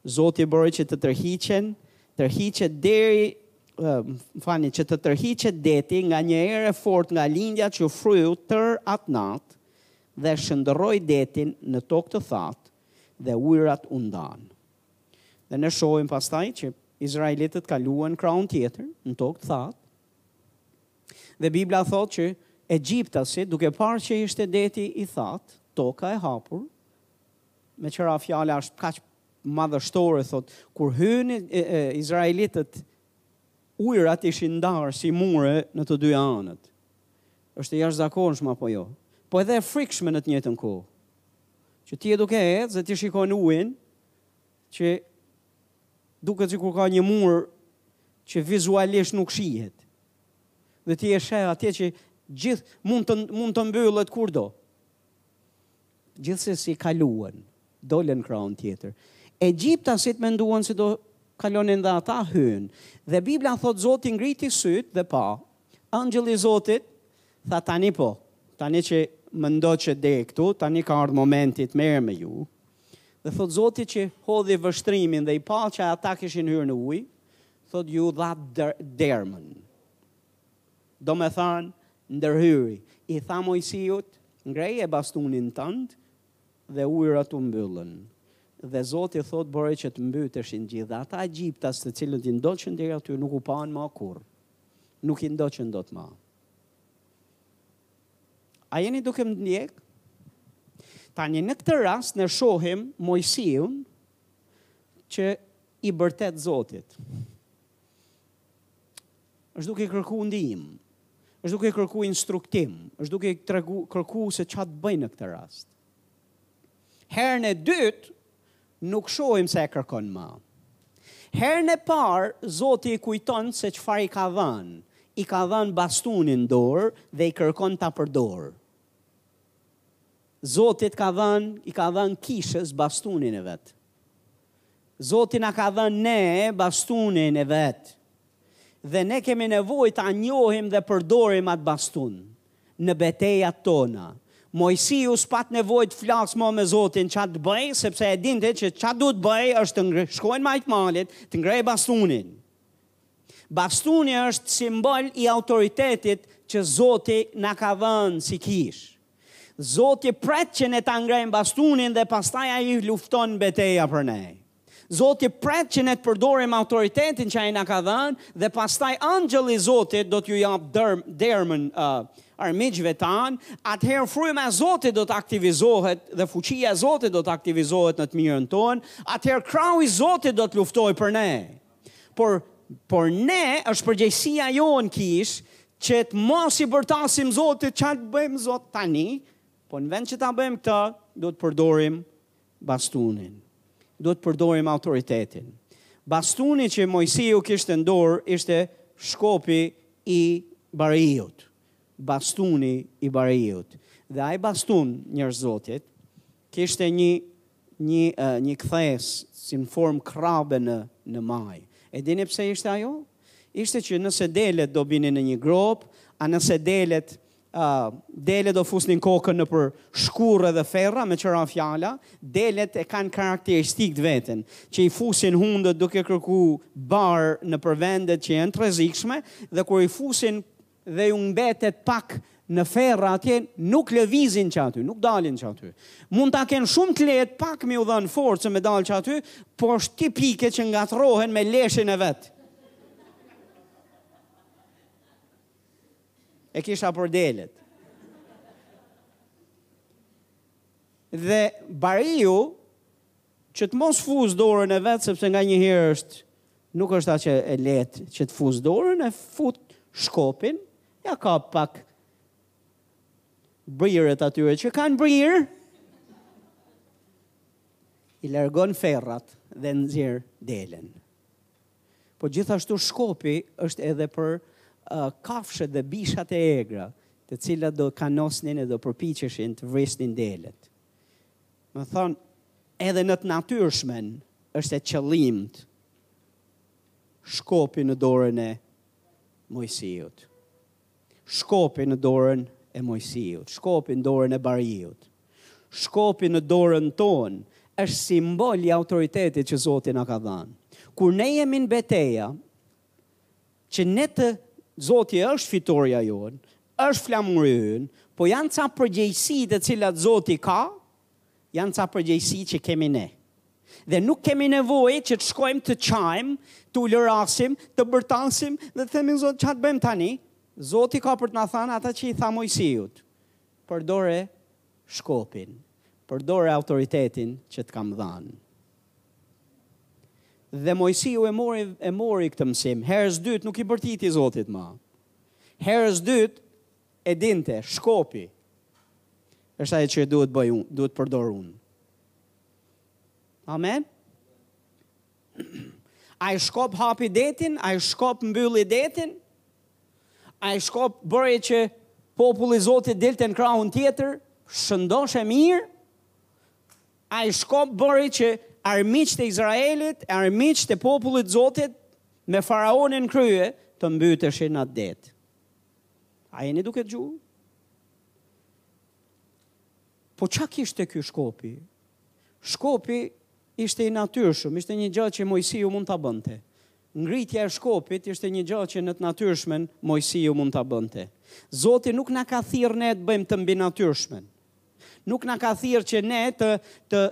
A: Zoti bëri që të tërhiqen, tërhiqet deri më falni, që të tërhiqet deti nga një erë e fortë nga lindja që fryu tërë atë natë, Dhe shndërroi detin në tokë të thatë dhe ujërat u ndanë. Dhe ne shohim pastaj që izraelitët kaluan krahun tjetër në tokë të thatë. Dhe Bibla thotë që egjiptasit, duke parë që ishte deti i thatë, toka e hapur, me qerre, fjala është kaq madhështore, thotë, kur hynë Izraelitët ujërat ishin ndarë si mure në të dy anët. është e jashtëzakonshme apo jo, po edhe e frikshme në të njëjtën kohë. Që ti je duke ecë dhe ti shikon ujin që duket sikur ka një mur që vizualisht nuk shihet. Dhe ti e sheh atje që gjithë mund të mund të mbyllet kurdo. Gjithsesi kaluan. Dolën krahun tjetër. Egjiptasit menduan se do kalonin dhe ata, hynë. Dhe Bibla thotë Zoti ngriti sytë dhe pa. Ëngjëlli i Zotit tha tani po. Tani që më ndoqët deri këtu, tani ka ardh momenti të merrem me ju. Dhe thotë Zoti që hodhi vështrimin dhe i pa që ata kishin hyrë në ujë, thotë ju dha dërrmën. Domethënë, ndërhyri, i tha Moisiut, Ngreje bastunin tand dhe ujërat u mbyllën. Dhe Zoti thotë, Bëri që të mbyteshin të gjithë ata egjiptas të cilët i ndoqën deri aty nuk u panë ma kurrë. Nuk i ndoqën dot ma. A jeni duke më ndjek? Tani në këtë rast ne shohim Moisiun që i bërtet Zotit. Është duke i kërku ndihmë. Është duke kërku instruktim. Është duke i tregu, kërku se ça të bëjë në këtë rast. Herën e dytë, nuk shohim se e kërkon ma. Herën e parë, Zoti i kujton se çfarë i ka dhanë. I ka dhanë bastunin në dorë dhe i kërkon ta përdorë. Zoti të ka dhanë, i ka dhanë kishës bastunin e vet. Zoti na ka dhënë ne bastunin e vet dhe ne kemi nevojë ta njohim dhe përdorim atë bastun në betejat tona. Moisiu s'pat nevojë të flasë më me Zotin ça të bëjë, sepse e dinte që ça duhet të bëjë është të ngre, shkojë në majë të malit, të ngrejë bastunin. Bastuni është simbol i autoritetit që Zoti na ka dhënë si kishë. Zoti pret që ne ta ngrejmë bastunin dhe pastaj ai lufton beteja për ne. Zoti pret që ne të përdorim autoritetin që ai na ka dhënë dhe pastaj engjëlli i Zotit do t'ju japë dërm, dërmën uh, armiqve tanë, atëherë fryma e Zotit do të aktivizohet dhe fuqia e Zotit do të aktivizohet në të mirën tonë, atëherë krahu i Zotit do të luftojë për ne. Por, por ne është përgjegjësia jonë kishë që të mos i bërtasim Zotit ça të bëjmë Zot tani, po në vend që ta bëjmë këtë, duhet të përdorim bastunin. Duhet të përdorim autoritetin. Bastuni që Moisiu kishte në dorë ishte shkopi i bariut. Bastuni i bariut. Dhe ai bastun, njerëz të Zotit, kishte një Një një kthesë si në formë krrabe në në majë. E dini pse ishte ajo? Ishte që nëse delet do binin në një gropë, a nëse delet uh, delet do fusnin kokën nëpër shkurre dhe ferra meqë ra fjala, delet e kanë karakteristikë të vetën, që i fusin hundët duke kërku bar nëpër vendet që janë të rrezikshme, dhe kur i fusin dhe u mbetet pak në ferra atje nuk lëvizin që aty, nuk dalin që aty. Mund ta kenë shumë të lehtë pak me u dhënë forcë, me dalë që aty, po është tipike që ngatërrohen me leshin e vet. E kisha për delet. Dhe bariu Që të mos fusë dorën e vet sepse nganjëherë është nuk është aq e lehtë që të fusë dorën e fut shkopin, ja kap pak brirët atyre që kanë brirë, i largon ferrat dhe nxjerr delen. Po gjithashtu shkopi është edhe për uh, kafshët dhe bishat e egra, të cilat do kanosnin e do përpiqeshin të vrisnin delet. Domethënë, edhe në të natyrshmen është e qëllimt shkopi në dorën e Mojsiut. Shkopi në dorën e Mojsiut, shkopi në dorën e bariut. Shkopi në dorën tonë është simbol i autoritetit që Zoti na ka dhënë. Kur ne jemi në beteja, Që ne të Zoti është fitorja jonë, është flamuri ynë, po janë ca përgjegjësi të cilat Zoti ka, janë ca përgjegjësi që kemi ne. Dhe nuk kemi nevojë që të shkojmë të qajmë, të ulërasim, të bërtasim dhe të themi Zot çfarë të bëjmë tani? Zoti ka për të na thënë atë që i tha Mojsiut. Përdore shkopin, përdore autoritetin që të kam dhënë. Dhe Moisiu e mori e mori këtë mësim. Herës dytë nuk i bërtiti Zotit më. Herës dytë e dinte, shkopi. Është ajo që duhet bëj unë, duhet përdor unë. Amen. Ai shkop hapi detin, ai shkop mbylli detin. Ai shkop bëri që populli i Zotit dilte në krahun tjetër, shëndosh e mirë. Ai shkop bëri që armiqtë e Izraelit, armiqtë e popullit të Zotit me faraonin në krye të mbyteshin atë det. A jeni duke dëgju? Po ça ishte ky shkopi? Shkopi ishte i natyrshëm, ishte një gjë që Mojsiu mund ta bënte. Ngritja e shkopit ishte një gjë që në të natyrshmen Mojsiu mund ta bënte. Zoti nuk na ka thirrë ne të bëjmë të mbinatyrshmen. Nuk na ka thirrë që ne të të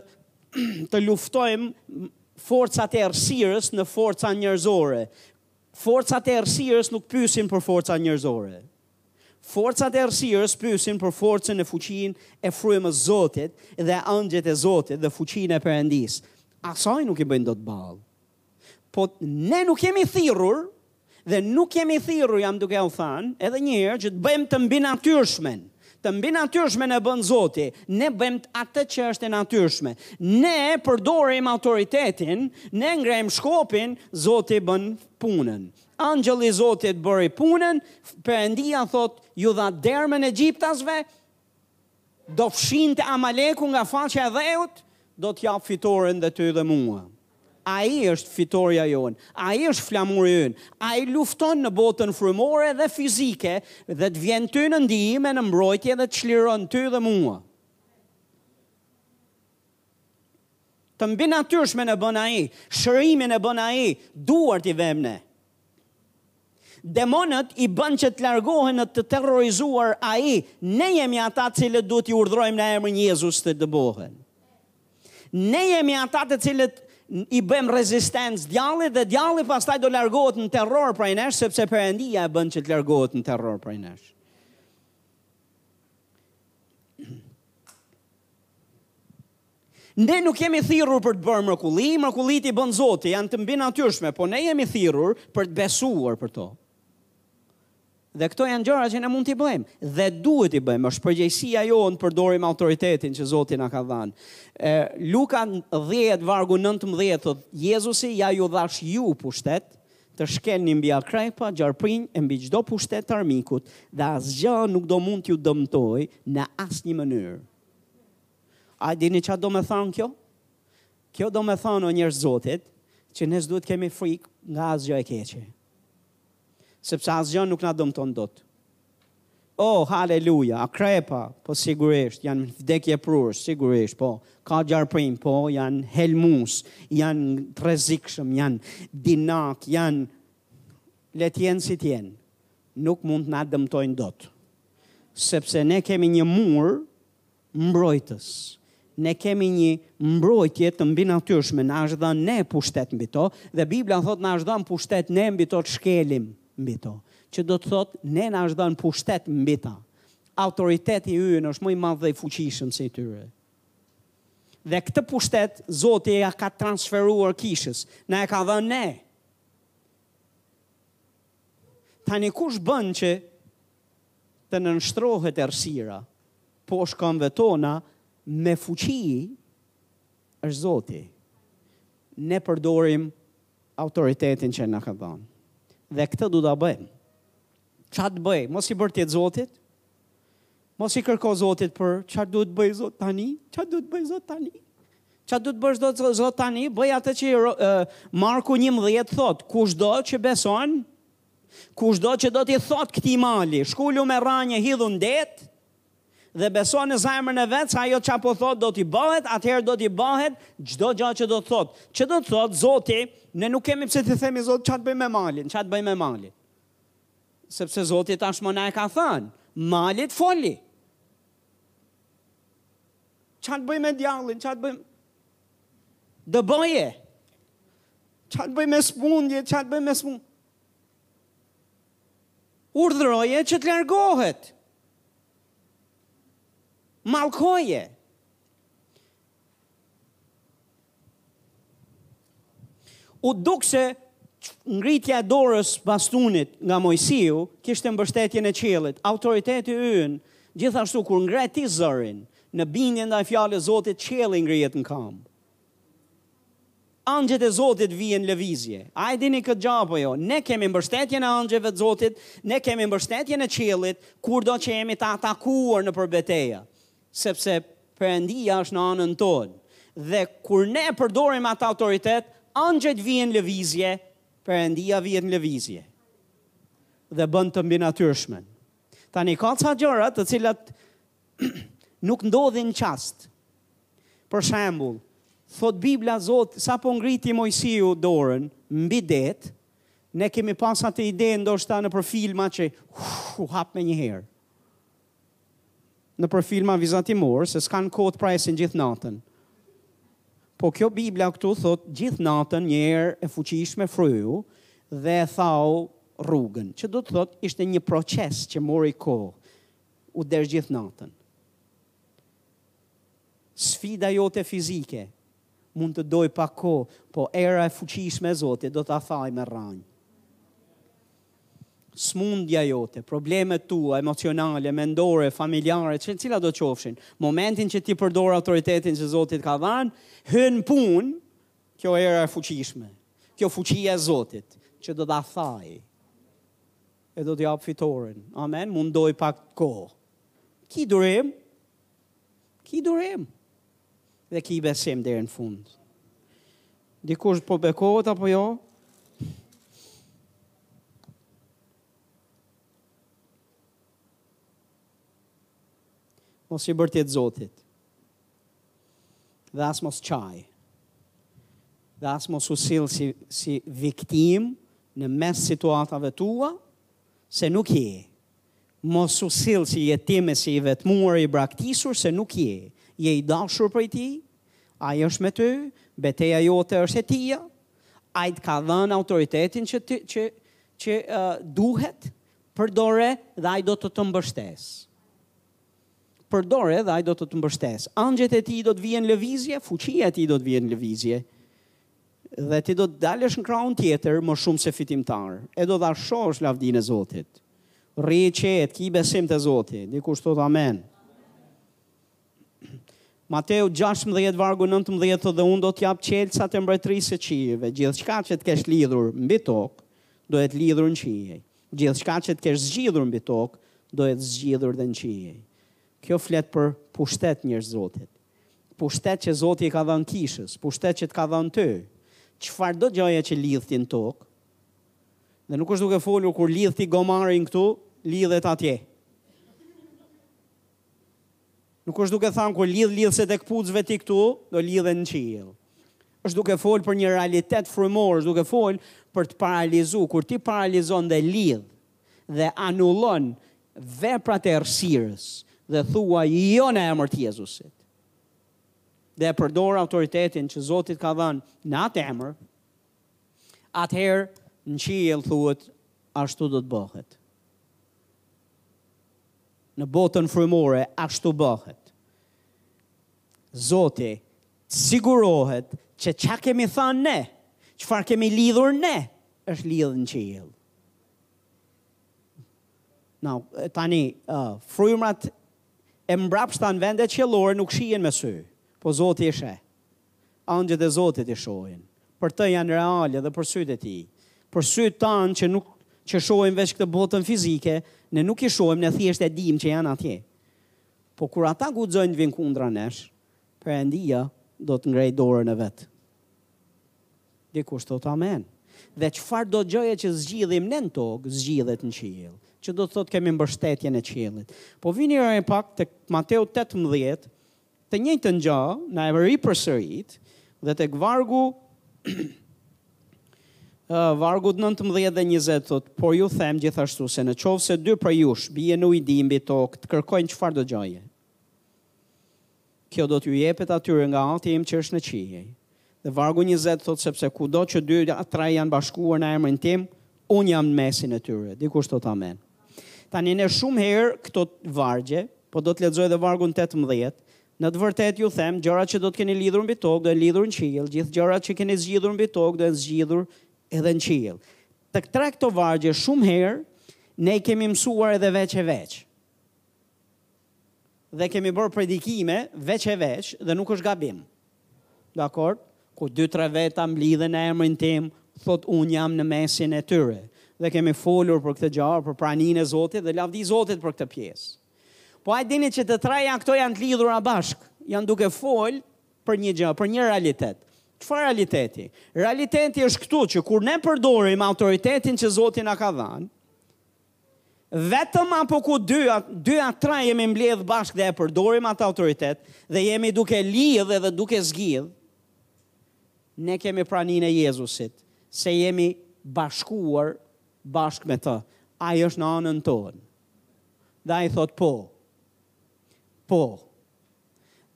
A: të luftojmë forcat e errësirës në forca njerëzore. Forcat e errësirës nuk pyesin për forca njerëzore. Forcat e errësirës pyesin për forcën e fuqinë e frymës Zotit dhe engjëjt e Zotit dhe fuqinë e Perëndisë. Asaj nuk i bëjnë dot ballë. Po ne nuk jemi thirrur dhe nuk jemi thirrur, jam duke u thënë, edhe një herë që të bëjmë të mbinatyrshmen. Të mbinatyrshmen e bën Zoti. Ne bëjmë atë që është e natyrshme. Ne përdorim autoritetin, ne ngrejmë shkopin, Zoti bën punën. Engjëlli i Zotit bëri punën, Perëndia thot, ju dha dërrmën egjiptasve, Do fshinte Amalekun nga faqja e dheut, do të japë fitoren dhe ty dhe mua. Ai është fitorja jonë, ai është flamuri ynë, ai lufton në botën frymore dhe fizike dhe të vjen ty në ndihmë e në mbrojtje dhe të çliron ty dhe mua. Të mbinatyrshmen e bën ai, shërimin e bën ai, duart i vem ne. Demonët i bën që të largohen në të terrorizuar ai, ne jemi ata të cilët duhet t'i urdhërojmë në emrin Jezus të dëbohen. Ne jemi ata të cilët i bëjmë rezistencë djallit dhe djalli pastaj do largohet në terror prej nesh sepse Perëndia e bën që të largohet në terror prej nesh. Ne nuk jemi thirrur për të bërë mrekulli, mrekullitë i bën Zoti, janë të mbinatyrshme, por ne jemi thirrur për të besuar për to. Dhe këto janë gjëra që ne mund t'i bëjmë dhe duhet t'i bëjmë. Është përgjegjësia jonë të përdorim autoritetin që Zoti na ka dhënë. Luka 10 vargu 19 thotë, Jezusi ja ju dhash ju pushtet të shkelni mbi akrepa, gjarprinj e mbi çdo pushtet të armikut dhe asgjë nuk do mund t'ju dëmtojë në asnjë mënyrë. A e dini ça domethënë kjo? Kjo domethënë o njerëz të Zotit, që ne s'duhet kemi frikë nga asgjë e keqe. Sepse asgjë nuk na dëmton dot. Oh, haleluja, akrepa, po sigurisht, janë vdekjeprurës, sigurisht, po, ka gjarpërinj, po, janë helmues, janë të rrezikshëm, janë dinakë, janë le të jenë si të jenë, nuk mund të na dëmtojnë dot. Sepse ne kemi një mur mbrojtës. Ne kemi një mbrojtje të mbinatyrshme, na është dhënë ne pushtet mbi to dhe Bibla thotë na është dhënë pushtet ne mbi to të shkelim mbi to, që do të thotë ne na është dhënë pushtet mbi ta. Autoriteti ynë është më i madh dhe i fuqishëm se i tyre. Dhe këtë pushtet Zoti ia ka transferuar kishës, na e ka dhënë ne. Tani kush bën që të nënshtrohet errësira poshtë këmbëve tona me fuqi është Zoti. Ne përdorim autoritetin që na ka dhënë. Dhe këtë duhet ta bëjmë. Ça të bëj? Mos i bërtit Zotit, Mos i kërko Zotit për ça duhet të bëj Zot tani? Ça duhet të bëj Zot tani? Ça duhet të bëj Zot, Zot tani? Bëj atë që uh, Marku 11 thotë, kushdo që beson, kushdo që do t'i thotë këtij mali, shkulu me rrënjë hidhu në det, dhe beson në zemrën e vet se ajo ça po thotë do t'i bëhet, atëherë do t'i bëhet çdo gjë që do të thotë. Që do të thotë Zoti, ne nuk kemi pse të themi Zot ça të bëj me malin, ça të bëj me malin. Sepse Zoti tashmë na e ka thanë, Malit foli. Çfarë të bëj me djallin? Çfarë të bëj? Dëboje. Çfarë të bëj me smundje? Çfarë të bëj me smundje? Urdhëroje që të largohet. Mallkoje. U duk se ngritja e dorës bastunit nga Mojsiu kishte mbështetjen e qiellit. Autoriteti ynë, gjithashtu kur ngre ti zërin, në bindje ndaj fjalës Zotit, qielli ngrihet në kambë. Angjet e Zotit vihen në lëvizje. A e dini këtë gjë apo jo? Ne kemi mbështetjen e angjeve të Zotit, ne kemi mbështetjen e qiellit, kurdo që jemi të atakuar nëpër beteja. Sepse Perëndia është në anën tonë. Dhe kur ne e përdorim atë autoritet, angjëjt vihen në lëvizje, Perëndia vihet në lëvizje dhe bën të mbinatyrshmen. Tani ka ca gjëra të cilat nuk ndodhin në çast. Për shembull, thot Bibla Zot, sapo ngriti Mojsiu dorën mbi det, ne kemi pas atë ide ndoshta nëpër filma që u hap menjëherë. nëpër filma vizatimorë se s'kanë kohë të presin gjithë natën. Po kjo Bibla këtu thotë gjithë natën një erë e fuqishme fryu dhe e thau rrugën, që do të thotë ishte një proces që mori kohë, u desh gjithë natën. Sfida jote fizike, Mund të dojë pak kohë, po era e fuqishme e Zotit do ta thajë me rranjë. Smundja jote, problemet tua emocionale, mendore, familjare, cilado qofshin, momentin që ti përdor autoritetin që Zoti t'ka dhanë, hyn në punë, kjo era e fuqishme, kjo fuqia e Zotit, që do ta thajë, e do t'japë fitoren. Amen, mund të dojë pak kohë. Ki durim, Ki durim dhe ki besim deri në fund. Dikush po bekohet apo jo? Mos i bërtit Zotit. Dhe as mos qaj. Dhe as mos u sill si, si viktim në mes situatave tua, se nuk je. Mos u sill si jetim e si i vetmuar e i braktisur se nuk je. Je i dashur prej tij, ai është me ty, beteja jote është e tija, ai të ka dhënë autoritetin që ty që që uh, duhet, përdore dhe ai do të të mbështesë. Përdore dhe ai do të të mbështesë. Angjët e tij do të vihen në lëvizje, fuqia e tij do të vihen lëvizje. Dhe ti do të dalësh në krahun tjetër më shumë se fitimtar, e do ta shohësh lavdinë e Zotit. Rri i qetë, ki besim te Zoti. Dikush të thotë amen. Mateu 16 vargu 19 thotë dhe unë do të të jap çelësat e mbretërisë së qiejve, gjithçka që të kesh lidhur mbi tokë, do jetë lidhur në qiej. Gjithçka që të kesh zgjidhur mbi tokë, do jetë zgjidhur dhe në qiej. Kjo flet për pushtet njerëz të Zotit. Pushtet që Zoti i ka dhanë kishës, pushtet që të ka dhanë ty, çfarëdo gjaje që lidh ti në tokë, dhe nuk është duke folur kur lidh ti gomarin këtu, lidhet atje. Nuk është duke thanë kur lidh lidhset e këpucëve ti këtu, do lidhen në qiell. Është duke fol për një realitet frymor, është duke fol për të paralizu, kur ti paralizon dhe lidh, dhe anullon veprat e errësirës dhe thua jo në emër të Jezusit. Dhe e përdor autoritetin që Zoti të ka dhanë në atë emër, atëherë në qiell thuhet ashtu do të bëhet. Në botën frymore ashtu bëhet. Zoti sigurohet që ça kemi thanë ne, çfarë kemi lidhur ne, është lidhë në qiell. Now, tani, uh, frymrat e mbrapshta në vendet qiellore nuk shihen me sy, po Zoti i sheh. Engjëjt e Zotit i shohin. Për të janë reale dhe për sytë e tij. Për sytë tanë që nuk që shohim veç këtë botën fizike, ne nuk i shohim, ne thjesht e dimë që janë atje. Po kur ata guxojnë të vijnë kundra nesh, Perëndia do të ngrejë dorën e vet. Dikush të thotë amen. Dhe çfarëdo gjaje që zgjidhim ne në tokë, zgjidhet në qiell. Që do të thotë kemi mbështetjen e qiellit. Po vini re pak tek Mateu tetëmbëdhjetë, të njëjtën gja na e ripërsërit dhe tek vargu vargu 19 dhe 20 thotë, por ju them gjithashtu se në qoftë se dy prej jush, bien në ujdi mbi tokë, të kërkojnë çfarëdo gjaje. Kjo do t'ju jepet atyre nga ati im që është në qiej. Dhe vargu njëzet thotë sepse kudo që dy a tre janë bashkuar në emrin tim, unë jam në mesin e tyre. Dikush të thotë amen. Tani ne shumë herë këto vargje, po do të lexoj dhe vargun tetëmbëdhjetë, Në të vërtetë ju them, gjërat që do të keni lidhur mbi tokë do jenë lidhur në qiell, gjithë gjërat që keni zgjidhur mbi tokë do jenë zgjidhur edhe në qiell. Të tria këto vargje shumë herë ne i kemi mësuar edhe veç e veç. dhe kemi bërë predikime veç e veç dhe nuk është gabim. Dakord? Kur dy tre veta mblidhen në emrin tim, thotë unë jam në mesin e tyre. Dhe kemi folur për këtë gjë, për praninë e Zotit dhe lavdi Zotit për këtë pjesë. Po a e dini që të treja këto janë të lidhura bashkë, janë duke fol për një gjë, për një realitet. Çfarë realiteti? Realiteti është këtu që kur ne përdorim autoritetin që Zoti na ka dhënë, Vetëm apo ku dy, dy a tre jemi mbledhë bashkë dhe e përdorim atë autoritet dhe jemi duke lidhë edhe duke zgjidhë, ne kemi praninë e Jezusit, se jemi bashkuar bashkë me Të. Ai është në anën tonë. Dhe Ai thotë po. Po.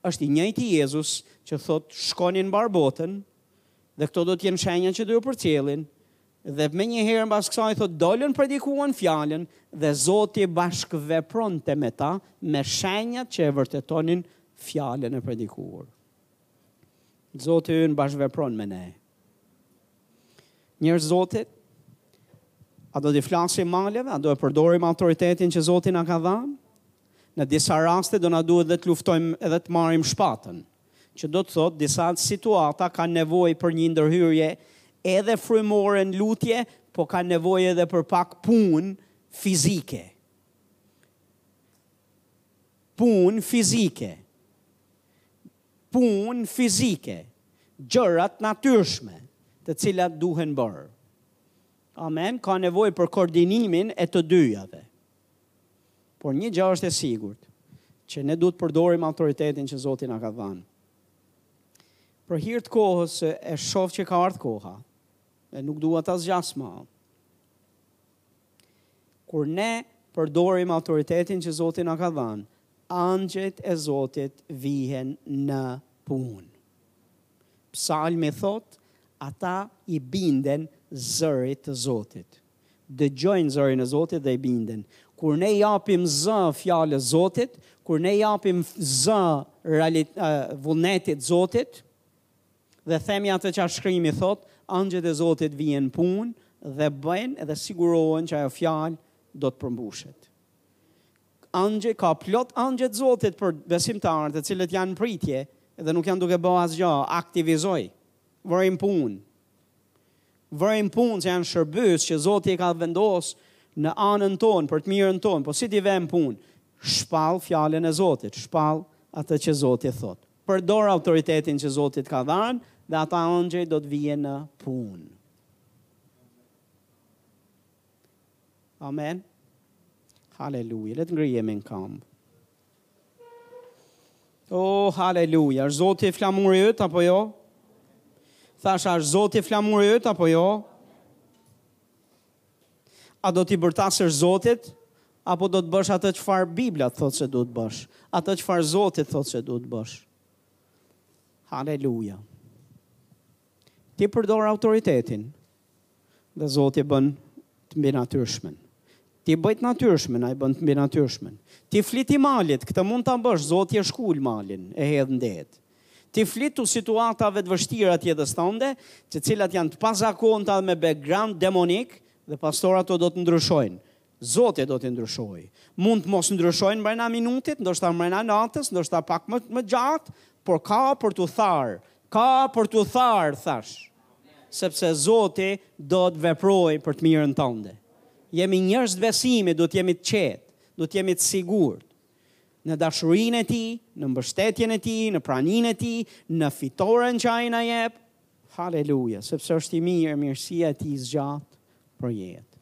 A: Është i njëjti Jezus që thotë shkoni në mbarë botën dhe këto do të jenë shenja që do ju përcjellin, Dhe menjëherë mbas kësaj thotë dolën predikuan fjalën dhe Zoti bashkëvepronte me ta me shenjat që e vërtetonin fjalën e predikuar. Zoti ynë bashkëvepron me ne. Njerëz të Zotit, a do t'i flasim maleve, a do e përdorim autoritetin që Zoti na ka dhanë? Në disa raste do na duhet dhe të luftojmë edhe të marrim shpatën, që do të thotë disa situata kanë nevojë për një ndërhyrje edhe frymore në lutje, po kanë nevojë edhe për pak punë fizike. Punë fizike. Punë fizike. Gjëra të natyrshme, të cilat duhen bërë. Amen, ka nevojë për koordinimin e të dyjave. Por një gja është e sigurt, që ne duhet të përdorim autoritetin që Zoti na ka dhanë. Për hir të kohës e shoh që ka ardh koha, e nuk dua ta zgjas ma. Kur ne përdorim autoritetin që Zoti na ka dhanë, engjëjt e Zotit vihen në punë. Psalmi thotë, ata i binden zërit të Zotit. dëgjojnë zërin e Zotit dhe i binden. Kur ne japim za fjalës Zotit, kur ne japim za realit, vullnetit Zotit, dhe themi atë që shkrimi thotë, engjëjt e Zotit vihen në punë dhe bëjnë edhe sigurohen që ajo fjalë do të përmbushet. Engjëj, ka plot engjëj të Zotit për besimtarët të cilët janë në pritje dhe nuk janë duke ba asgja, aktivizoji, vëri në punë, Vërim punë që janë shërbyes që Zoti e ka vendos në anën tonë, për të mirën tonë, po si t'i vëmë në punë? Shpall fjalën e Zotit, shpall atë që Zoti thotë. Përdor autoritetin që Zoti të ka dhënë dhe ata ëngjëj do të vijnë në punë. Amen. Haleluja. Le të ngrihemi në këmbë. Oh, haleluja, është Zoti flamuri yt apo jo? Thash, a është Zoti flamuri yt apo jo? A do t'i bërtasësh Zotit apo do të bësh atë çfarë Bibla thotë se duhet të bësh? Atë çfarë Zoti thotë se duhet të bësh? Haleluja. Ti përdor autoritetin. Dhe Zoti e bën të mbinatyrshmen. Ti bëj të natyrshmen, ai bën të mbinatyrshmen. Ti fliti malit, këtë mund ta bësh, Zoti e shkul malin, e hedh në det. Ti flitu situatave të vështira të jetës tënde, të cilat janë të pazakonta me background demonik, dhe pastaj ato do të ndryshojnë. Zoti do t'i ndryshojë. Mund të mos ndryshojnë mbrena minutit, ndoshta mbrena natës, ndoshta pak më gjatë, por ka për t'u tharë. Ka për t'u tharë, thash. Sepse Zoti do të veprojë për të mirën tënde. Jemi njerëz të besimit, duhet të jemi të qetë, duhet të jemi të sigurt në dashurinë e tij, në mbështetjen e tij, në praninë e tij, në fitoren që ai na jep. Haleluja, sepse është i mirë, mirësia e tij zgjat për jetë.